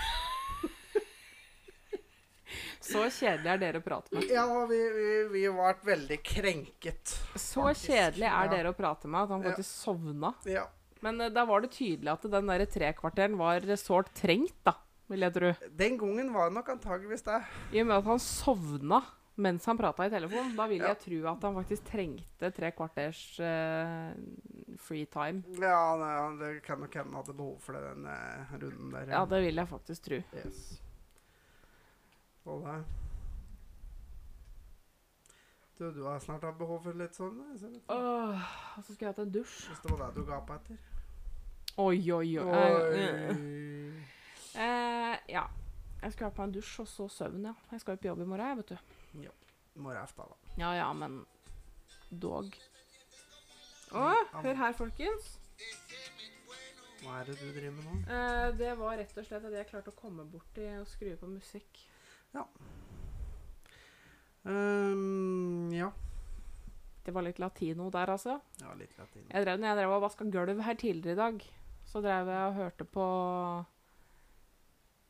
B: Så kjedelig er dere å prate med.
A: Ja, vi, vi, vi ble veldig krenket.
B: Så
A: Faktisk,
B: kjedelig er
A: ja.
B: dere å prate med at han
A: Ja.
B: sovna.
A: Ja.
B: Men uh, da var det tydelig at den der trekvarteren var sårt trengt, da. Vil jeg tro.
A: Den gangen var det nok antageligvis det.
B: I og med at han sovna mens han prata i telefon, da vil
A: Ja.
B: jeg tro at han faktisk trengte tre kvarters eh, free time.
A: Ja, det, det kan nok hende han hadde behov for det, den eh, runden der.
B: Ja, det vil jeg faktisk tro.
A: Yes. Og det Du, du har snart hatt behov for litt sånn? jeg ser.
B: Åh, og så skulle jeg hatt en dusj.
A: Hvis det var det du ga på etter.
B: Oi, oi, oi.
A: Oi.
B: Eh, eh, ja. Jeg skulle ha på en dusj og så søvn, ja. Jeg skal jo på jobb i morgen, jeg, vet du.
A: Ja. Morgen da.
B: Ja ja, men dog. Å, hør her, folkens.
A: Hva er det du driver med nå?
B: Eh, det var rett og slett at jeg klarte å komme borti og skru på musikk.
A: Ehm, ja.
B: Det var litt latino der, altså.
A: Ja, litt latino.
B: Jeg drev, når jeg drev og vaska gulv her tidligere i dag, så drev jeg og hørte på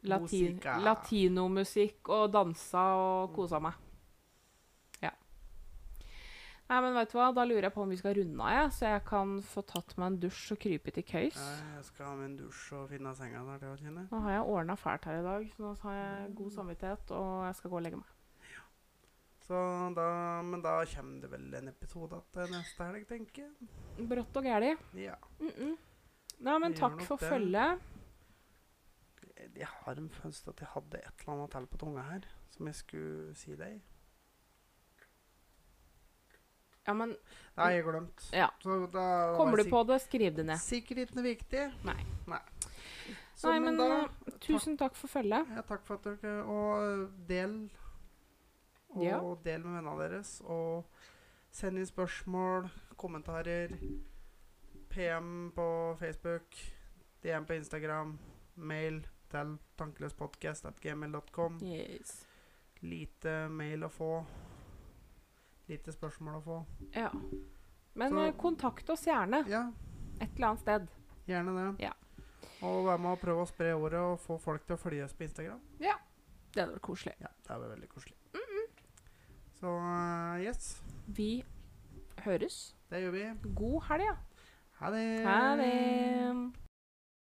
B: latin, latinomusikk og dansa og kosa meg. Ja. Nei, men vet du hva, da lurer jeg på om vi skal runde av, jeg, så jeg kan få tatt meg en dusj og krype til køys.
A: Jeg skal ha min dusj og finne senga der til å kjenne.
B: Nå har jeg ordna fælt her i dag, så nå har jeg god samvittighet, og jeg skal gå og legge meg.
A: Så da, men da kommer det vel en episode til neste helg, tenker jeg.
B: Brått og gæli.
A: Ja.
B: Mm -mm. Nei, men takk for
A: det.
B: følget.
A: Jeg har en følelse at jeg hadde et eller annet til på tunga her, som jeg skulle si deg.
B: Ja, men
A: Nei, jeg glemt.
B: Ja.
A: Så da
B: kommer du på det, skriv det ned.
A: Sikkert ikke noe viktig.
B: Nei.
A: Nei. Så,
B: Nei, men
A: da
B: eh, tusen takk for følget.
A: ja, Takk for at dere Og del. Og
B: Ja.
A: del med vennene deres. Og send inn spørsmål, kommentarer. PM på Facebook. DM på Instagram. Mail til tankeløspodkast.gmail.com.
B: Yes.
A: Lite mail å få. Lite spørsmål å få.
B: Ja. Men
A: Så-
B: eh, kontakt oss gjerne
A: Ja,
B: et eller annet sted.
A: gjerne det.
B: Ja.
A: Og vær med og prøve å spre ordet og få folk til å følge oss på Instagram. Ja.
B: Det hadde vært koselig.
A: Ja, det er vært veldig koselig. Så uh, yes,
B: Vi høres.
A: det gjør vi.
B: God helg, ja.
A: Ha det.
B: Ha det.